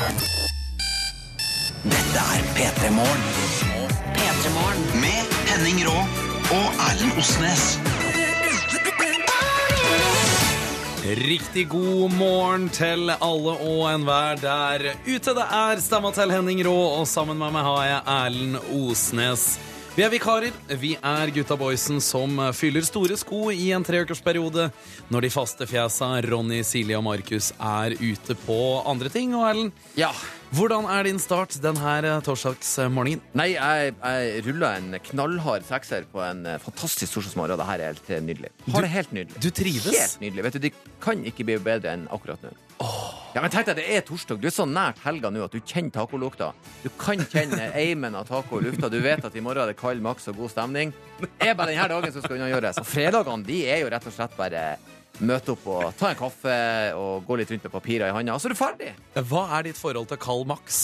Dette er P3 Morgen. P3 Morgen. Med Henning Rå og Erlend Osnes. Riktig god morgen til alle og enhver der ute. Det er stemma til Henning Rå, og sammen med meg har jeg Erlend Osnes. Vi er vikarer. Vi er gutta boysen som fyller store sko i en treukersperiode når de faste fjesa Ronny, Silje og Markus er ute på andre ting. Og Erlend, Ja. hvordan er din start denne torsdagsmorgenen? Nei, jeg, jeg rulla en knallhard sekser på en eh, fantastisk torsdagsmorgen. og Det her er helt eh, nydelig. Har det helt nydelig. Du trives? Helt nydelig. Vet du, Det kan ikke bli bedre enn akkurat nå. Ja, men tenk deg, Det er torsdag. Du er så nært helga nå at du kjenner tacolukta. Du kan kjenne eimen av taco i lufta. Du vet at i morgen er det kald maks og god stemning. Det er bare denne dagen som skal unnagjøres. Og fredagene de er jo rett og slett bare møte opp og ta en kaffe og gå litt rundt med papirer i handa, og så er du ferdig. Hva er ditt forhold til Carl Max?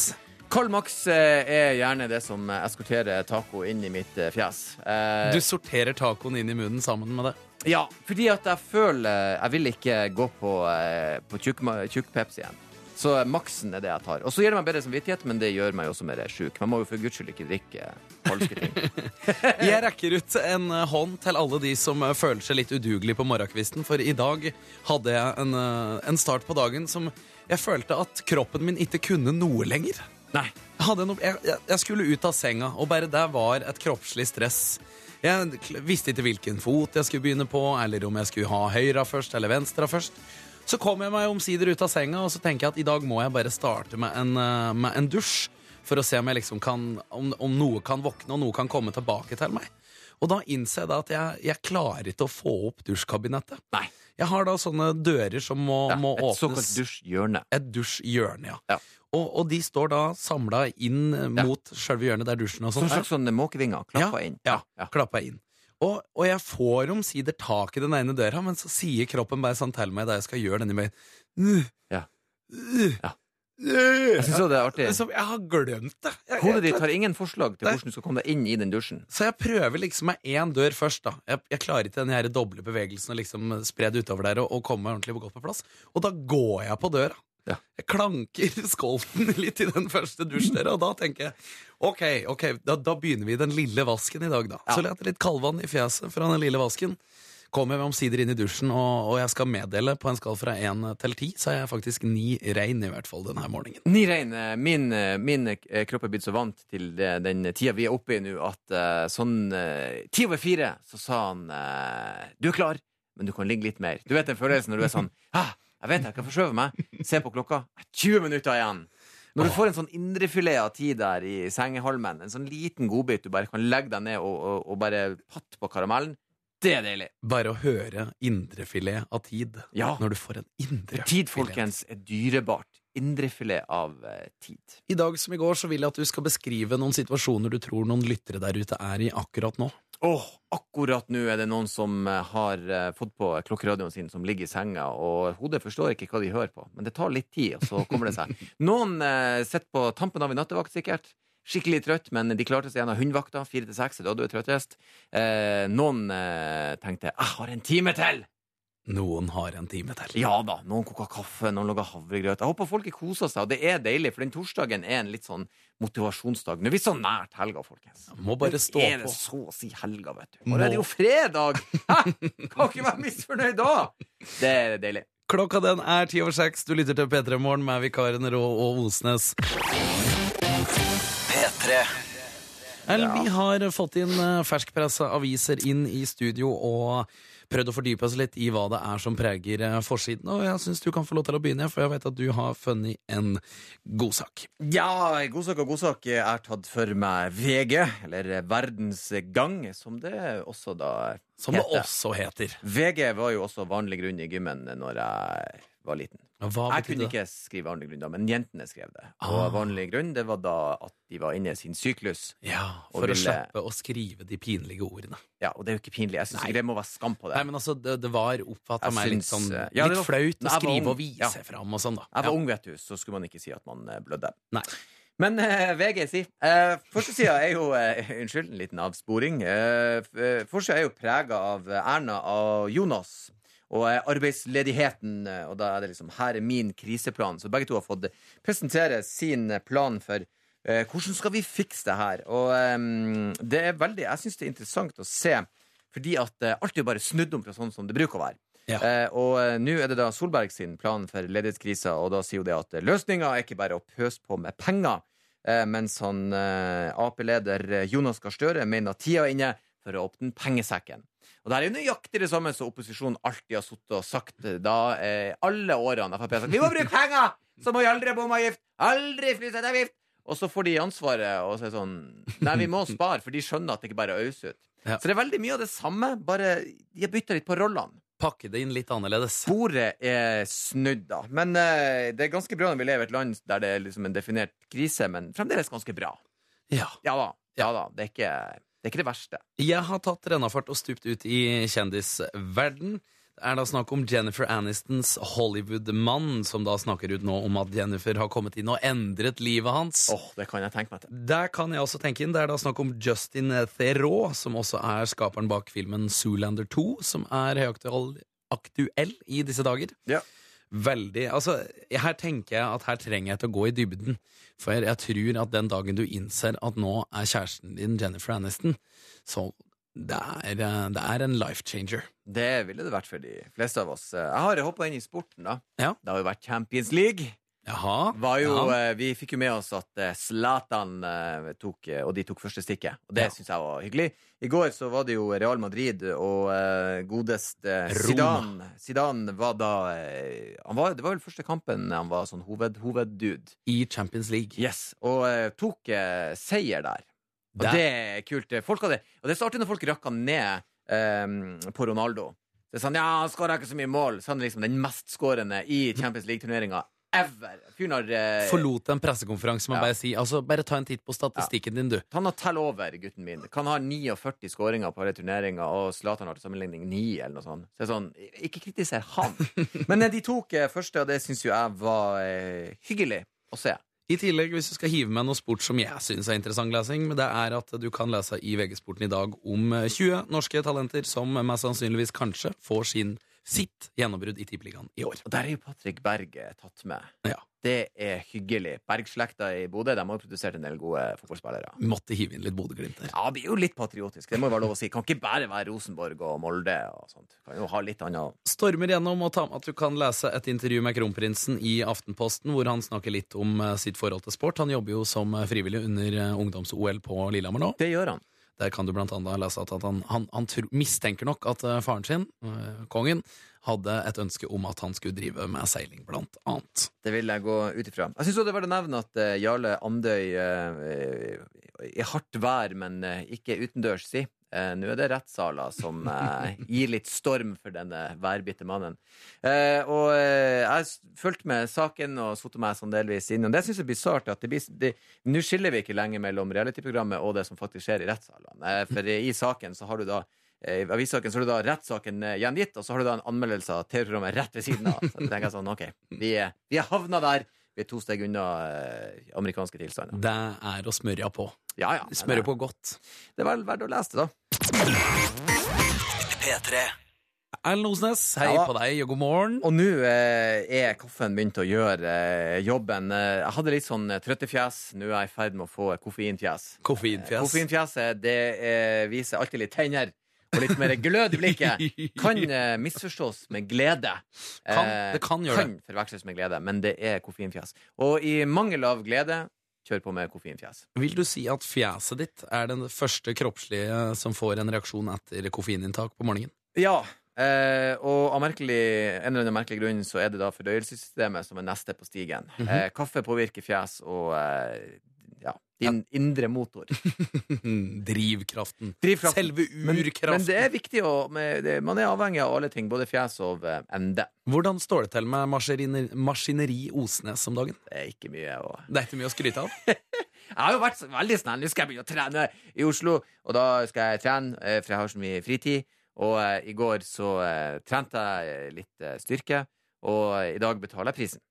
Karl Max eh, er gjerne det som eskorterer taco inn i mitt eh, fjes. Eh, Du sorterer tacoen inn i munnen sammen med det. Ja, fordi at jeg føler Jeg vil ikke gå på, eh, på tjukk tjukk Pepsi igjen. Så maksen er det jeg tar. Og så gir det meg bedre samvittighet, men det gjør meg også mer sjuk. Man må jo for guds skyld ikke drikke falske ting. Jeg rekker ut en eh, hånd til alle de som eh, føler seg litt udugelig på morgenkvisten, for i dag hadde jeg en, eh, en start på dagen som jeg følte at kroppen min ikke kunne noe lenger. Nei. Jeg, hadde noe, jeg, jeg- jeg skulle ut av senga, og bare der var et kroppslig stress. Jeg visste ikke hvilken fot jeg skulle begynne på, eller om jeg skulle ha høyre først eller venstre først. Så kom jeg meg omsider ut av senga, og så tenker jeg at i dag må jeg bare starte med en, eh, med en dusj. For å se om, liksom kan, om, om noe kan våkne, og noe kan komme tilbake til meg. Og da innser jeg da at jeg, jeg klarer ikke å få opp dusjkabinettet. Nei. Jeg har da sånne dører som må, Ja, må et åpnes. såkalt dusjhjørne. Et dusjhjørne, ja. Ja. Og, og de står da samla inn eh, mot selve hjørnet der dusjen og sånn Som sånn måkevinger. Klappa inn. Ja, klappa inn. Og, og jeg får omsider tak i den ene døra, men så sier kroppen bare sånn til meg da jeg skal gjøre denne meg Ja. Ja. Jeg synes jo det er artig. Som jeg har glemt det. Jeg, Hodet ditt har ingen forslag til Nei. hvordan du skal komme deg inn i den dusjen. så jeg prøver liksom med én dør først. da Jeg, jeg klarer ikke den her doble bevegelsen og liksom spre det utover der og, og komme meg ordentlig godt på plass. Og da går jeg på døra. Ja. Jeg klanker skolten litt i den første dusjdøra, og da tenker jeg OK, ok, da, da begynner vi den lille vasken i dag, da. Ja. Så jeg litt kaldvann i fjeset fra den lille vasken. Kommer jeg omsider inn i dusjen, og, og jeg skal meddele på en skall fra én til ti, så er jeg faktisk ni rein i hvert fall denne morgenen. Ni rein. Min, min eh, kropp er blitt så vant til det, den tida vi er oppe i nå, at eh, sånn eh, ti over fire så sa han Du er klar, men du kan ligge litt mer. Du vet den følelsen når du er sånn ah, Jeg vet jeg kan forskjøve meg. Se på klokka. 20 minutter igjen. Når du får en sånn indrefilet av tid der i sengehalmen, en sånn liten godbit du bare kan legge deg ned og, og, og bare patte på karamellen, det er deilig. Bare å høre indrefilet av tid Ja. når du får en indrefilet. Tid, folkens, er dyrebart. Indrefilet av eh, tid. I dag som i går så vil jeg at du skal beskrive noen situasjoner du tror noen lyttere der ute er i akkurat nå. Åh, akkurat nå er det noen som eh, har eh, fått på klokkeradioen sin, som ligger i senga, og hodet forstår ikke hva de hører på. Men det tar litt tid, og så kommer det seg. Noen eh, sitter på tampen av en nattevakt, sikkert. Skikkelig trøtt, men de klarte seg gjennom hundevakta. Fire til seks er da du er trøttest. Eh, noen eh, tenkte 'jeg har en time til'. Noen har en time til. Ja da, noen koker kaffe, noen lager havregrøt. Jeg håper folk koser seg, og det er deilig, for den torsdagen er en litt sånn motivasjonsdag. Nå er vi så nært helga, folkens. Må bare stå er det så å si helga, vet du. Nå Og det er jo fredag! Hæ? Kan ikke være misfornøyd da! Det er deilig. Klokka den er ti over seks. Du lytter til P3 Morgen med vikaren Rå og Osnes. P3. Ellen, Vi har fått inn eh, ferskpressa aviser inn i studio og prøvd å fordype oss litt i hva det er som preger eh, forsiden. Og jeg syns du kan få lov til å begynne, for jeg vet at du har funnet en godsak. Ja, godsak og godsak er tatt for meg VG, eller Verdens Gang, som det også da Som det heter. også heter. VG var jo også vanlig grunn i gymmen når jeg var liten. Jeg kunne det? ikke skrive vanlig grunn da, men jentene skrev det. Og Ah. vanlig grunn, det var da at de var inne i sin syklus. Ja, For For å ville- slippe å skrive de pinlige ordene. Ja, og det er jo ikke pinlig. Jeg syns ikke det må være skam på det. Nei, men altså, Det, det var oppfatta meg litt sånn eh, ja, Litt var- flaut å skrive ung, og vise ja. fram og sånn, da. Jeg var ung, vet du, så skulle man ikke si at man eh, blødde. Nei. Men eh, VG sier eh, Forsida er jo eh, Unnskyld, en liten avsporing. Eh, eh, Forsida er jo prega av Erna og Jonas. Og eh, arbeidsledigheten. eh, Og da er det liksom 'her er min kriseplan'. Så begge to har fått presentere sin eh, plan for eh, hvordan skal vi fikse det her. Og eh, det er veldig Jeg syns det er interessant å se, fordi at eh, alt er jo bare snudd om fra sånn som det bruker å være. Ja. Og nå er det da Solberg sin plan for ledighetskrisa, og da sier hun det at løsninga er ikke bare å pøse på med penger, mens han Ap-leder Jonas Gahr Støre mener tida er inne for å åpne pengesekken. Og det er jo nøyaktig det samme som opposisjonen alltid har sittet og sagt eh, da eh, alle årene Frp har sagt vi må bruke penger! Så må vi aldri ha bomavgift! Aldri flyseteavgift! Og så får de ansvaret og så er sånn Nei, vi må spare, for de skjønner at det ikke bare er øse ut. Ja. Så det er veldig mye av det samme, bare de har bytta litt på rollene. Pakke det inn litt annerledes. Bordet er snudd, da. Men eh, det er ganske bra når vi lever i et land der det er liksom en definert krise, men fremdeles ganske bra. Ja. Ja da. Ja da. Det er ikke det, er ikke det verste. Jeg har tatt rennafart og stupt ut i kjendisverden. Det er da snakk om Jennifer Anistons Hollywood-mann, som da snakker ut nå om at Jennifer har kommet inn og endret livet hans. Åh, Det kan jeg tenke meg til. Der kan jeg også tenke inn. Det er da snakk om Justin Theroux, som også er skaperen bak filmen Zoolander 2, som er høyaktuell aktuell i disse dager. Ja. Veldig, altså Her tenker jeg at her trenger jeg til å gå i dybden. For jeg tror at den dagen du innser at nå er kjæresten din Jennifer Aniston, så det er, eh, det er en life changer. Det ville det vært for de fleste av oss. Jeg har hoppa inn i sporten, da. Ja. Det har jo vært Champions League. Jaha. Var jo, ja. eh, vi fikk jo med oss at eh, Zlatan eh, tok Og de tok første stikket. Og det Ja. syns jeg var hyggelig. I går så var det jo Real Madrid og godeste. Zidane. Zidane var da han var, Det var vel første kampen han var sånn hoved, hoveddude. I Champions League. Yes, Og tok seier der. Og Der- det er kult. Folk hadde, og det er så artig når folk rakka ned eh, på Ronaldo. Det er sånn, ja, Han skåra ikke så mye mål. Så han er liksom den mestskårende i Champions League-turneringa ever. Fyren har eh, Forlot en pressekonferanse med Ja. bare si altså, bare ta en titt på statistikken din, du. Han har tell over, gutten min. Kan ha 49 skåringer på alle turneringer, og Zlatan har til sammenligning 9, eller noe sånt. Så det er sånn, ikke kritiser han. Men eh, de tok eh, første, og det syns jo jeg var eh, hyggelig å se. I tillegg, hvis du skal hive med noe sport som jeg syns er interessant lesing, men det er at du kan lese i VG-sporten i dag om eh, 20 norske talenter som mest sannsynligvis kanskje får sin, sitt gjennombrudd i Tippeligaen i år. Og der er jo Patrick Berg tatt med. Ja. Det er hyggelig. Bergslekta i Bodø de har jo produsert en del gode fotballspillere. Måtte hive inn litt Bodø-Glimt der. Ja, det blir jo litt patriotisk. Det må jo være lov å si. Kan ikke bare være Rosenborg og Molde og sånt. Kan jo ha litt annet Stormer gjennom og tar med at du kan lese et intervju med kronprinsen i Aftenposten, hvor han snakker litt om eh, sitt forhold til sport. Han jobber jo som frivillig under eh, ungdoms-OL på Lillehammer nå. Det gjør han. Der kan du blant annet lese at han, han, han tro- mistenker nok at eh, faren sin, eh, kongen, hadde et ønske om at han skulle drive med seiling, blant annet. Det vil jeg gå ut ifra. Jeg syns det var verdt å nevne at eh, Jarle Andøy i hardt vær, men ikke utendørs, si. Eh, Nå er det rettssaler som eh, gir litt storm for denne værbitte mannen. Eh, og jeg har fulgte med saken og satte meg sånn delvis inn. Og det syns jeg er bisart. Nå skiller vi ikke lenger mellom realityprogrammet og det som faktisk skjer i rettssalene. For i saken så har du da I avissaken så har du da rettssaken gjengitt, og så har du da en anmeldelse av TV-programmet rett ved siden av. Så jeg tenker sånn, ok, vi er, vi er havna der. Vi er to steg unna eh, amerikanske tilstander. Det er å smørja på. Ja, ja. smørja på godt. Det er vel verdt å lese det, da. P3. Erlend Osnes, hei Ja. på deg, og god morgen. Og nå eh, er kaffen begynt å gjøre eh, jobben. Eh, jeg hadde litt sånn eh, trøttefjes. Nå er jeg i ferd med å få koffeinfjes. Koffeinfjes. Koffeinfjeset det eh, viser alltid litt tenner og litt mer glød i blikket. Kan eh, misforstås med glede. Kan- Eh, det kan gjøre det kan forveksles med glede, men det er koffeinfjes. Og i mangel av glede, kjør på med koffeinfjes. Vil du si at fjeset ditt er den første kroppslige som får en reaksjon etter koffeininntak på morgenen? Ja. Eh, og av merkelig, en eller annen merkelig grunn så er det da fordøyelsessystemet som er neste på stigen. Mhm. eh, kaffe påvirker fjes og eh, ja, din indre motor. Drivkraften. Drivkraften. Selve urkraften. men det er viktig å med, det, Man er avhengig av alle ting, både fjes og eh, ende. Hvordan står det til med maskineri, maskineri Osnes om dagen? Det er ikke mye å Det er ikke mye å skryte av. Jeg har jo vært veldig snill. Nå skal jeg begynne å trene i Oslo, og da skal jeg trene, eh, for jeg har så mye fritid. Og uh, i går så uh, trente jeg litt styrke, og i dag betaler jeg prisen.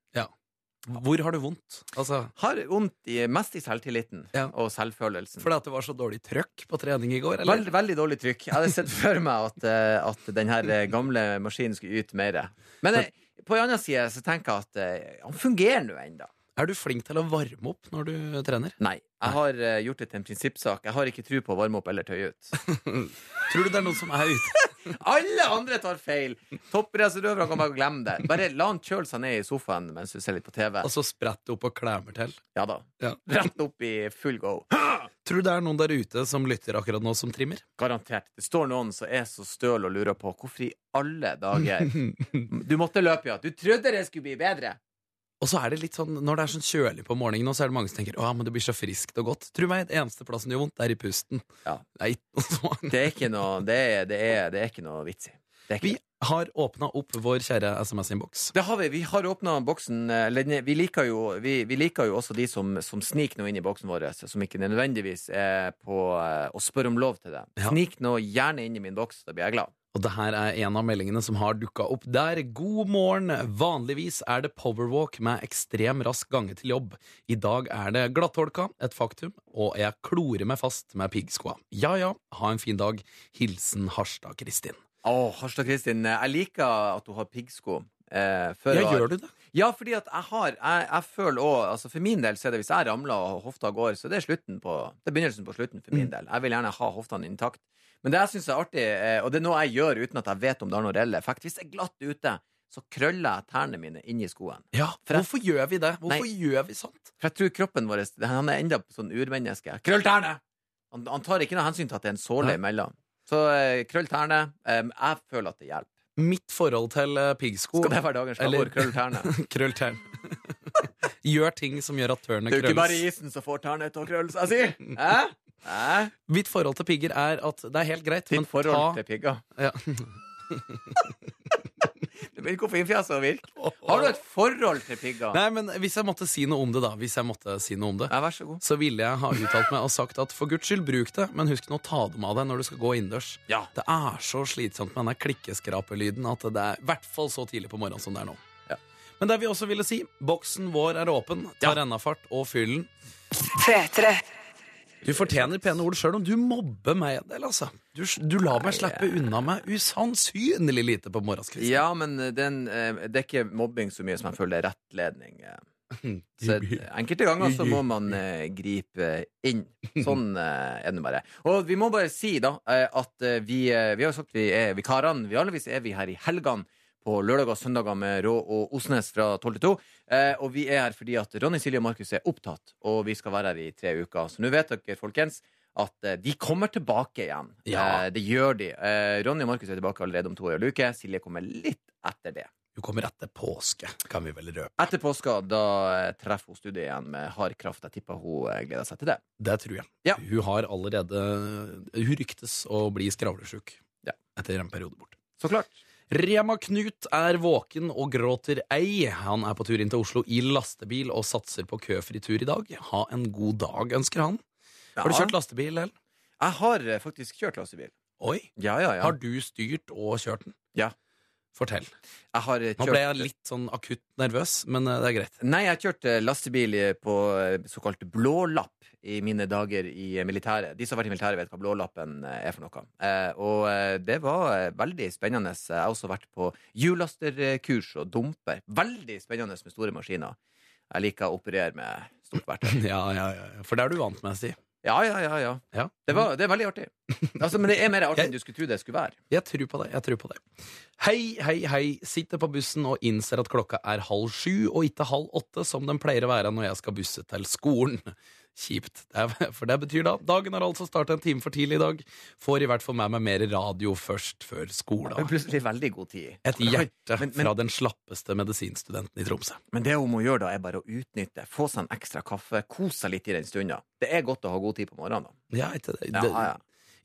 Hvor har du vondt? Altså, Har vondt i, mest i selvtilliten Ja. og selvfølelsen. fordi at det var så dårlig trøkk på trening i går? Eller? Veldig, dårlig trykk. Jeg hadde sett for meg at, eh, at den her eh, gamle maskinen skulle yte mer. Men eh, på en annen side så tenker jeg at han fungerer nå ennå. Er du flink til å varme opp når du trener? Nei. Jeg har eh, gjort det til en prinsippsak. Jeg har ikke tro på å varme opp eller tøye ut. Tror du det er noen som er ute? Alle andre tar feil! Toppracerøverne kan bare glemme det. Bare la han kjøle seg ned i sofaen mens du ser litt på TV. Og så spretter opp og klemmer til? Ja da. Ja. Rett opp i full go. Tror du det er noen der ute som lytter akkurat nå, som trimmer? Garantert. Det står noen som er så støl og lurer på hvorfor i alle dager Du måtte løpe, ja. Du trodde det skulle bli bedre. Og så er det litt sånn, Når det er sånn kjølig på morgenen, så er det mange som tenker Å, men det blir så friskt og godt. Tro meg, det eneste plassen det gjør vondt, er i pusten. Ja. Noe sånn. Det er ikke noe, det er, det er, det er ikke noe vits i. Vi har åpna opp vår kjære SMS-innboks. det har vi. Vi har åpna boksen. eh, Vi liker jo, vi, vi liker jo også de som, som sniker noe inn i boksen vår, som ikke nødvendigvis er på eh, å spørre om lov til det. Ja. Snik nå gjerne inn i min boks, da blir jeg glad. Og det her er en av meldingene som har dukka opp der. God morgen! Vanligvis er det powerwalk med ekstrem rask gange til jobb. I dag er det glattolka, et faktum, og jeg klorer meg fast med piggskoa. Ja ja, ha en fin dag. Hilsen Harstad-Kristin. Å, Harstad-Kristin, jeg liker at du har piggsko. Eh, Ja, var- gjør du det? Ja, fordi at jeg har Jeg, jeg føler òg altså For min del så er det hvis jeg ramler og hofta går, så det er slutten på Det er begynnelsen på slutten for min del. Jeg vil gjerne ha hoftene intakt. Men det jeg syns er artig, eh, og det er noe jeg gjør uten at jeg vet om det har noen reell effekt Hvis jeg er glatt ute, så krøller jeg tærne mine inni skoen. Ja, For jeg- hvorfor gjør vi det? Hvorfor Nei. gjør vi sånt? For jeg tror kroppen vår Han er enda sånn urmenneske. Krøll tærne! Han, han tar ikke noe hensyn til at det er en såle imellom. Så eh, krøll tærne. Jeg føler at det hjelper. Mitt forhold til eh, piggsko Skal det være dagens slagord? Krøll tærne. Krøll tærne. Gjør ting som gjør at tørene Det er jo ikke bare krølles. isen som får tærne til å krølle seg, si! Hæ? Hæ? Mitt forhold til pigger er at det er helt greit, men forhold ta til pigger. ja. Det blir koffeinfjeset å virke. Har du et forhold til pigger? Nei, men hvis jeg måtte si noe om det, da Hvis jeg måtte si noe om det Ja, vær så god. så ville jeg ha uttalt meg og sagt at for guds skyld, bruk det, men husk nå å ta dem av deg når du skal gå innendørs. Ja. Det er så slitsomt med den klikkeskrapelyden at det er i hvert fall så tidlig på morgenen som det er nå. Ja. Men det vi også ville si, boksen vår er åpen. Ta Ja. rennafart og fyll den. P3. Du fortjener pene ord sjøl om du mobber meg en del, altså. Du, du lar meg slippe unna meg usannsynlig lite på morgenskvisten. Ja, men den, eh, det er ikke mobbing så mye som jeg føler det er rettledning. eh. Så enkelte ganger så må man eh, gripe inn. Sånn eh, er det bare. Og vi må bare si da eh, at eh, vi, eh, vi har jo sagt vi er vikarene. Vanligvis er vi her i helgene på lørdag og søndager med Rå og Osnes fra 12 til 2. Eh, og vi er her fordi at Ronny, Silje og Markus er opptatt, og vi skal være her i tre uker. Så nå vet dere, folkens, at eh, de kommer tilbake igjen. Ja. Eh, det gjør de. Eh, Ronny og Markus er tilbake allerede om to og en uke. Silje kommer litt etter det. Hun kommer etter påske, kan vi vel røpe. Etter påska, da eh, treffer hun studiet igjen med hard kraft. Jeg tipper hun eh, gleder seg til det. Det tror jeg. Ja. Hun har allerede Hun ryktes å bli skravlesjuk Ja. etter en periode borte. Så klart. Rema Knut er våken og gråter ei. Han er på tur inn til Oslo i lastebil og satser på køfri tur i dag. Ha en god dag, ønsker han. Har du kjørt lastebil, Ellen? Jeg har eh, faktisk kjørt lastebil. Oi. Ja, ja, ja. Har du styrt og kjørt den? Ja. Fortell. Har eh, Nå ble jeg litt sånn akutt nervøs, men eh, det er greit. Nei, jeg kjørte lastebil på eh, såkalt blålapp i mine dager i militæret. De som har vært i militæret, vet hva blålappen er for noe. Og det var veldig spennende. Jeg har også vært på hjullasterkurs og dumper. Veldig spennende med store maskiner. Jeg liker å operere med stort verktøy. Ja, ja, ja. ja. For det er du vant med, si. Ja, ja, ja. ja. Ja. Det, var, det er veldig artig. Altså, men det er mer artig enn du skulle tro det skulle være. Jeg tror på det. jeg tror på det Hei, hei, hei. Sitter på bussen og innser at klokka er halv sju og ikke halv åtte, som den pleier å være når jeg skal busse til skolen. Kjipt. For det betyr da dagen har altså starta en time for tidlig i dag. Får i hvert fall med meg mer radio først før skolen. plutselig veldig god tid. Et hjerte Men- men- fra den slappeste medisinstudenten i Tromsø. Men det hun må gjøre da, er bare å utnytte. Få seg en ekstra kaffe. Kose seg litt i den stunda. Det er godt å ha god tid på morgenen. da. Ja, det, det. Ja, ja.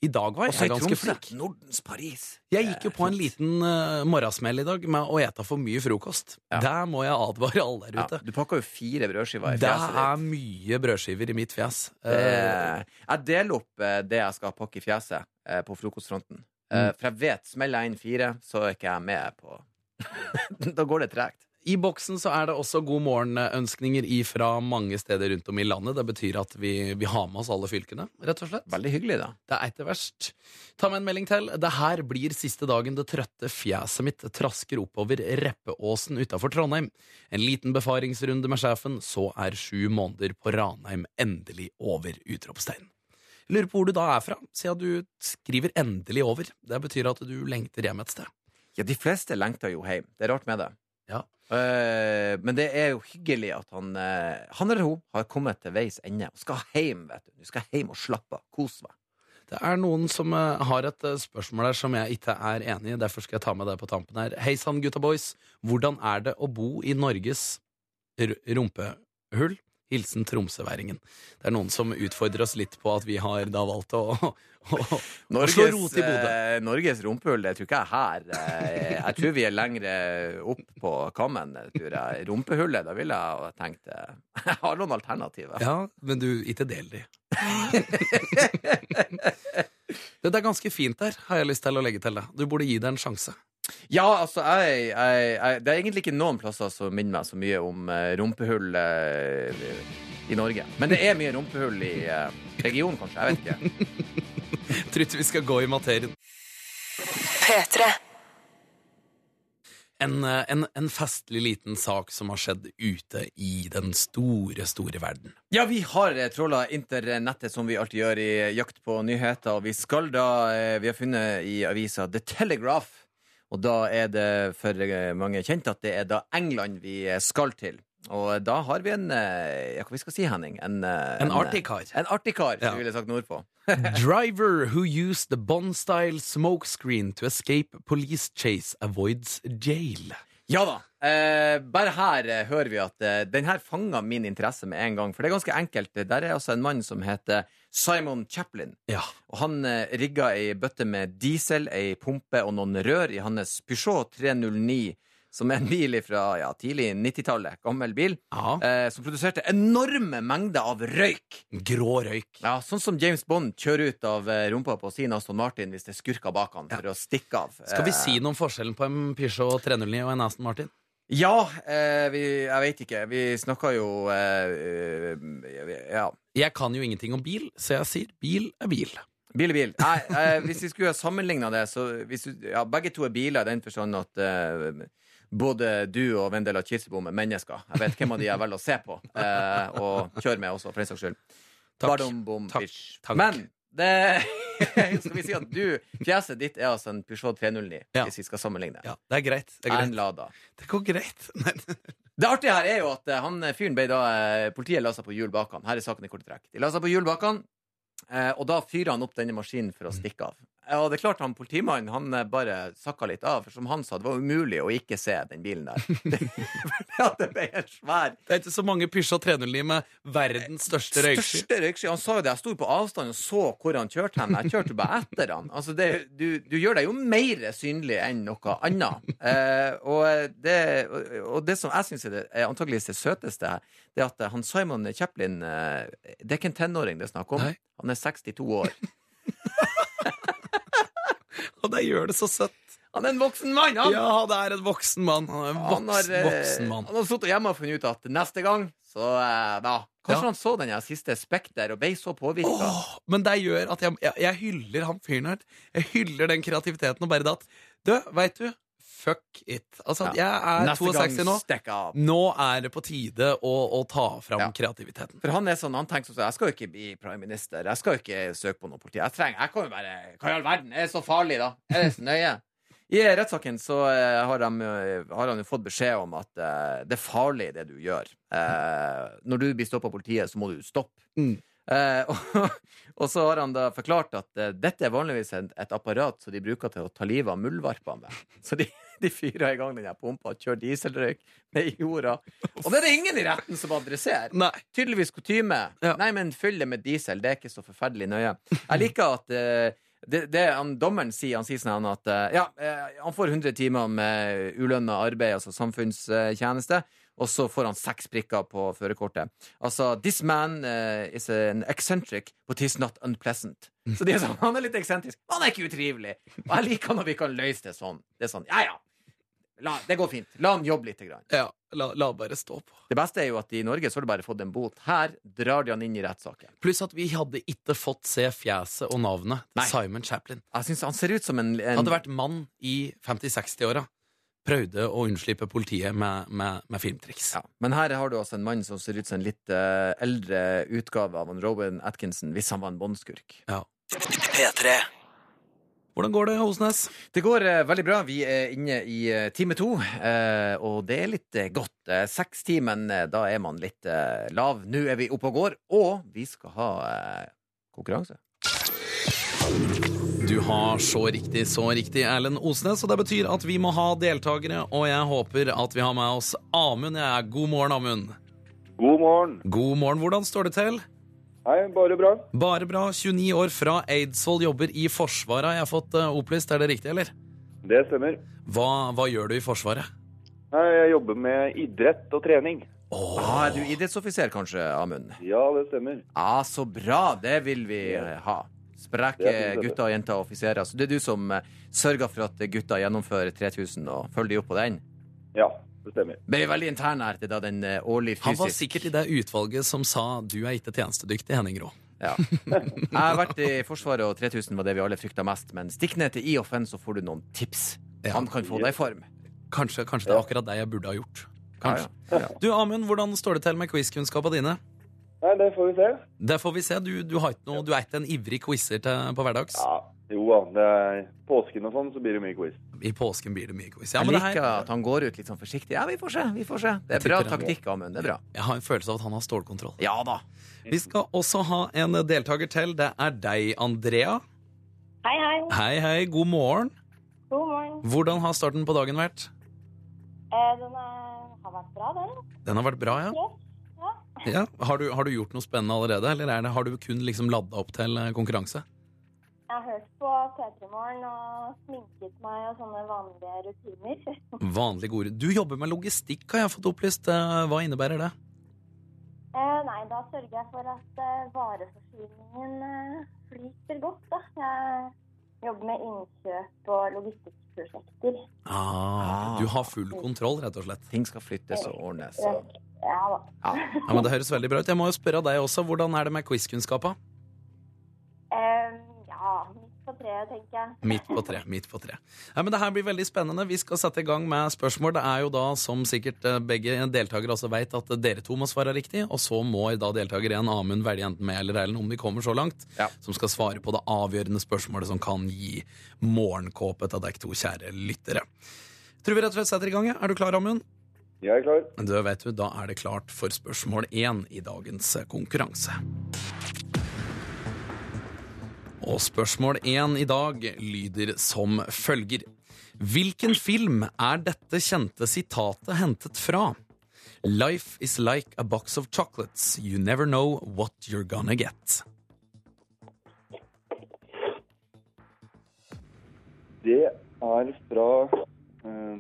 I dag var jeg, jeg ganske flink. Nordens Paris. Jeg gikk jo på en liten uh, morgensmell i dag med å ete for mye frokost. Ja. Der må jeg advare alle der Ja, ute. du pakka jo fire brødskiver i fjeset. Det er mye brødskiver i mitt fjes. Eh, Jeg deler opp eh, det jeg skal pakke i fjeset uh, på frokostfronten. Mm. For jeg vet, smeller jeg inn fire, så er ikke jeg med på Da går det tregt. I boksen så er det også god morgen-ønskninger fra mange steder rundt om i landet. Det betyr at vi, vi har med oss alle fylkene, rett og slett. Veldig hyggelig, da. Det er ikke verst. Ta med en melding til. Det her blir siste dagen det trøtte fjeset mitt trasker oppover Reppeåsen utafor Trondheim. En liten befaringsrunde med sjefen, så er sju måneder på Ranheim endelig over! Utropstegn. Lurer på hvor du da er fra, siden du skriver 'endelig over'. Det betyr at du lengter hjem et sted. Ja, de fleste lengter jo hjem. Det er rart med det. Ja. Eh, men det er jo hyggelig at han, uh, han eller hun har kommet til veis ende og skal hjem. vet Du Du skal hjem og slappe av. Kos meg. Det er noen som uh, har et spørsmål der som jeg ikke er enig i. Derfor skal jeg ta med deg på tampen her. Hei sann, gutta boys. Hvordan er det å bo i Norges rumpehull? Hilsen tromsøværingen. Det er noen som utfordrer oss litt på at vi har da valgt å, å, å, å slå rot i Bodø. eh, Norges rumpehull, det tror ikke jeg er her. Eh, jeg tror vi er lengre opp på kammen. Tror jeg. Rumpehullet, da ville jeg tenkt eh, Jeg har noen alternativer. Ja, men du, ikke del de. Det er ganske fint der, har jeg lyst til å legge til det. Du burde gi det en sjanse. Ja, altså, jeg, jeg, jeg, det er egentlig ikke noen plasser som minner meg så mye om uh, rumpehull uh, i Norge. Men det er mye rumpehull i uh, regionen, kanskje. Jeg vet ikke. Tror ikke vi skal gå i materien. P3. En, eh, en, en festlig liten sak som har skjedd ute i den store, store verden. Ja, vi har eh, tråla internettet som vi alltid gjør i Jakt på nyheter. Og vi skal da eh, Vi har funnet i avisa The Telegraph. Og da er det for eh, mange kjent at det er da England vi eh, skal til. Og da har vi en eh, Ja, hva vi skal si, Henning? En, en, En artig kar. En artig kar, Ja. som vi ville sagt nordpå. Driver who used the Bond-style smokescreen to escape police chase avoids jail. Ja da. Eh, bare her eh, hører vi at eh, den her fanga min interesse med en gang. For det er ganske enkelt. Der er altså en mann som heter Simon Chaplin. Ja. Og han eh, rigga ei bøtte med diesel, ei pumpe og noen rør i hans Peugeot 309, som er en bil fra ja, tidlig 90-tallet. Gammel bil. Eh, som produserte enorme mengder av røyk. Grå røyk. Ja, Sånn som James Bond kjører ut av eh, rumpa på sin Aston Martin hvis det er skurker bak han for å stikke av. Skal vi Eh, si noe om forskjellen på en Peugeot 309 og en Aston Martin? Ja, eh, vi, jeg vet ikke. Vi snakka jo eh, eh, Ja. Jeg kan jo ingenting om bil, så jeg sier bil er bil. Bil er bil. Nei, eh, hvis vi skulle ha sammenligna det, så hvis du, ja, Begge to er biler i den forstand at både du og Vendela Kirsebom er mennesker. Jeg vet hvem av de jeg velger å se på eh, og kjøre med også, for den saks skyld. Takk. Badum, bom, Takk. Takk. Men det Skal vi si at du Fjeset ditt er altså en Peugeot 309, Ja. hvis vi skal sammenligne. Ja, det er greit. Det, er En greit. Lada. det går greit. Men, Det artige her er jo at eh, han fyren ble da eh, Politiet la seg på hjul bak han. Her er saken i korte trekk. De la seg på hjul bak han, eh, og da fyrer han opp denne maskinen for å stikke av. Ja, Og det er klart han Politimannen han eh, bare sakka litt av, for som han sa, det var umulig å ikke se den bilen der. ja, det ble helt svær. det er ikke så mange Pysja 309 med verdens største røyksky. Største røyksky. Han sa jo det. Jeg sto på avstand og så hvor han kjørte hen. Jeg kjørte jo bare etter han. Altså det, du, du gjør deg jo mer synlig enn noe annet. Eh, og, det, og det som jeg syns er, er antakeligvis det søteste, det er at han Simon Chaplin eh, Det er ikke en tenåring det er snakk om. Nei. Han er 62 år. Og det gjør det så søtt. Han er en voksen mann, han! Ja, det er en voksen mann. Han er en Han har, voksen, eh, mann. han har sittet hjemme og funnet ut at neste gang, så eh, da Kanskje Ja. han så den siste Spekter og ble så påvirka. Oh, men det gjør at jeg, jeg, jeg hyller han fyren her. Jeg hyller den kreativiteten og bare det at Du, veit du, fuck it. Altså, jeg er Neste gang 62 nå. Nå er det på tide å, å ta fram Ja. kreativiteten. For han er sånn, han tenker sånn Jeg skal jo ikke bli prime minister. Jeg skal jo ikke søke på noe politi. Jeg trenger, jeg kan jo bare Hva i all verden? Er det så farlig, da? Er det så nøye? I rettssaken så eh, har, de, har han jo fått beskjed om at eh, det er farlig, det du gjør. Eh, når du blir stoppa av politiet, så må du stoppe. Mm. Og, og så har han da forklart at dette er vanligvis et, et apparat som de bruker til å ta livet av muldvarpene. Så de, de fyra i gang den pumpa og kjører dieselrøyk ned i jorda. Og det er det ingen i retten som adresserer Nei. tydeligvis kutyme. Ja. Nei, men fyll det med diesel. Det er ikke så forferdelig nøye. Jeg liker at uh, det, det han, dommeren sier, han sier sånn at uh, ja, uh, han får 100 timer med ulønna arbeid, altså samfunnstjeneste, og så får han seks prikker på førerkortet. Altså, this man uh, is an eccentric, but he's not unpleasant. Så de er sånn, han er litt eksentrisk, han er ikke utrivelig. Og jeg liker når vi kan løse det sånn. Det er sånn, ja ja. La, det går fint. La han jobbe litt. Grann. Ja, la, la bare stå på. Det beste er jo at i Norge så har du bare fått en bot. Her drar de han inn i rettssaken. Pluss at vi hadde ikke fått se fjeset og navnet til Nei. Simon Chaplin. Jeg synes Han ser ut som en, en Hadde vært mann i 50-60-åra. Prøvde å unnslippe politiet med, med, med filmtriks. ja. Men her har du altså en mann som ser ut som en litt eh, eldre utgave av Robin Atkinson, hvis han var en båndskurk. Ja. P3. Hvordan går det, Osnes? Det går uh, veldig bra. Vi er inne i uh, time to, uh, og det er litt godt. Uh, Sekstimen, da er man litt lav. Nå er vi oppe og går, og vi skal ha konkurranse. Du har så riktig, så riktig, Erlend Osnes, og det betyr at vi må ha deltakere, og jeg håper at vi har med oss Amund. Jeg er God morgen, Amund. God morgen. God morgen, hvordan står det til? Hei, bare bra. Bare bra. 29 år fra Eidsvoll, jobber i Forsvaret. Jeg har fått eh, opplyst, er det riktig, eller? Det stemmer. Hva, hva gjør du i Forsvaret? Jeg jobber med idrett og trening. Ah, er du idrettsoffiser, kanskje, Amund? Ja, det stemmer. Ja, så bra. Det vil vi eh, ha. Spreke gutter er gutter, jenter og offiserer. Så det er du som eh, sørger for at gutta gjennomfører 3000 og følger de opp på den? Ja, det stemmer. Men vi er veldig interne her til da den årlige fysisk... Han var sikkert i det utvalget som sa 'du er ikke tjenestedyktig', Henning Rå. Ja. Jeg har vært i Forsvaret, og 3000 var det vi alle frykta mest. Men stikk ned til IOFN, så får du noen tips. Ja. Han kan få deg i form. Kanskje, kanskje det er akkurat det jeg burde ha gjort. Kanskje. Ja, ja. Du, Amund, hvordan står det til med quizkunnskapene dine? Nei, det får vi se. Det får vi se. Du, du, har ikke noe, du er ikke en ivrig quizer til, på hverdags. Ja, jo da. Påsken og sånn, så blir det mye quiz. I påsken blir det mye quiz. Ja, Jeg liker her, at han går ut litt sånn forsiktig. Ja, vi får se. vi får se Det er bra taktikk, Amund. Det er bra. jeg har en følelse av at han har stålkontroll. Ja da. Vi skal også ha en deltaker til. Det er deg, Andrea. Hei, hei. Hei, hei. God morgen. God morgen. Hvordan har starten på dagen vært? Eh, den er, har vært bra, den. Den har vært bra, ja. Ja. ja. ja. Har, du, har du gjort noe spennende allerede, eller er det, har du kun liksom ladda opp til eh, konkurranse? Jeg har hørt på P3 Morgen og sminket meg og sånne vanlige rutiner. Vanlig gode Du jobber med logistikk, har jeg fått opplyst. Eh, Hva innebærer det? Eh, nei, da sørger jeg for at eh, vareforsyningen eh, flyter godt, da. Jeg jobber med innkjøp og logistikkprosjekter. Ah, du har full kontroll, rett og slett. Ting skal flyttes og ordnes. Ja, Og... ja da. Ja. Ja, men Det høres veldig bra ut. Jeg må jo spørre deg også, Hvordan er det med quizkunnskapa? Treet, tenker jeg. Midt på tre. midt på tre. Ja, men Det her blir veldig spennende. Vi skal sette i gang med spørsmål. Det er jo da, som sikkert eh, begge deltakere også vet, at dere to må svare riktig. Og så må da deltaker én, Amund, velge enten med eller Erlend, om de kommer så langt, Ja. som skal svare på det avgjørende spørsmålet som kan gi morgenkåpe til dere to kjære lyttere. Tror vi rett og slett setter i gang. ja. Er du klar, Amund? Jeg er klar. Du vet du, Da er det klart for spørsmål én i dagens konkurranse. Og spørsmål én i dag lyder som følger. Hvilken film er dette kjente sitatet hentet fra? Life is like a box of chocolates. You never know what you're gonna get. Det er fra uh,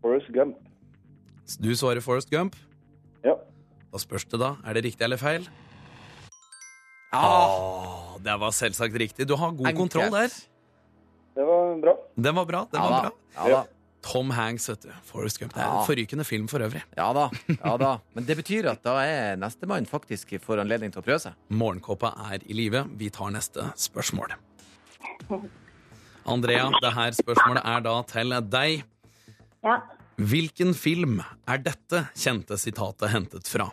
Forrest Gump. Du svarer Forrest Gump. Ja. Da spørs det, da. Er det riktig eller feil? Ah, det var selvsagt riktig. Du har god kontroll der. Det var bra. Det var bra. det ja, var da. bra. Ja da. Tom Hanks, vet du. Forrest Gump. Det er en forrykende film for øvrig. Ja da. ja da. Men det betyr at da er nestemann faktisk får anledning til å prøve seg. Morgenkåpa er i live. Vi tar neste spørsmål. Andrea, det her spørsmålet er da til deg. Ja. Hvilken film er dette kjente sitatet hentet fra?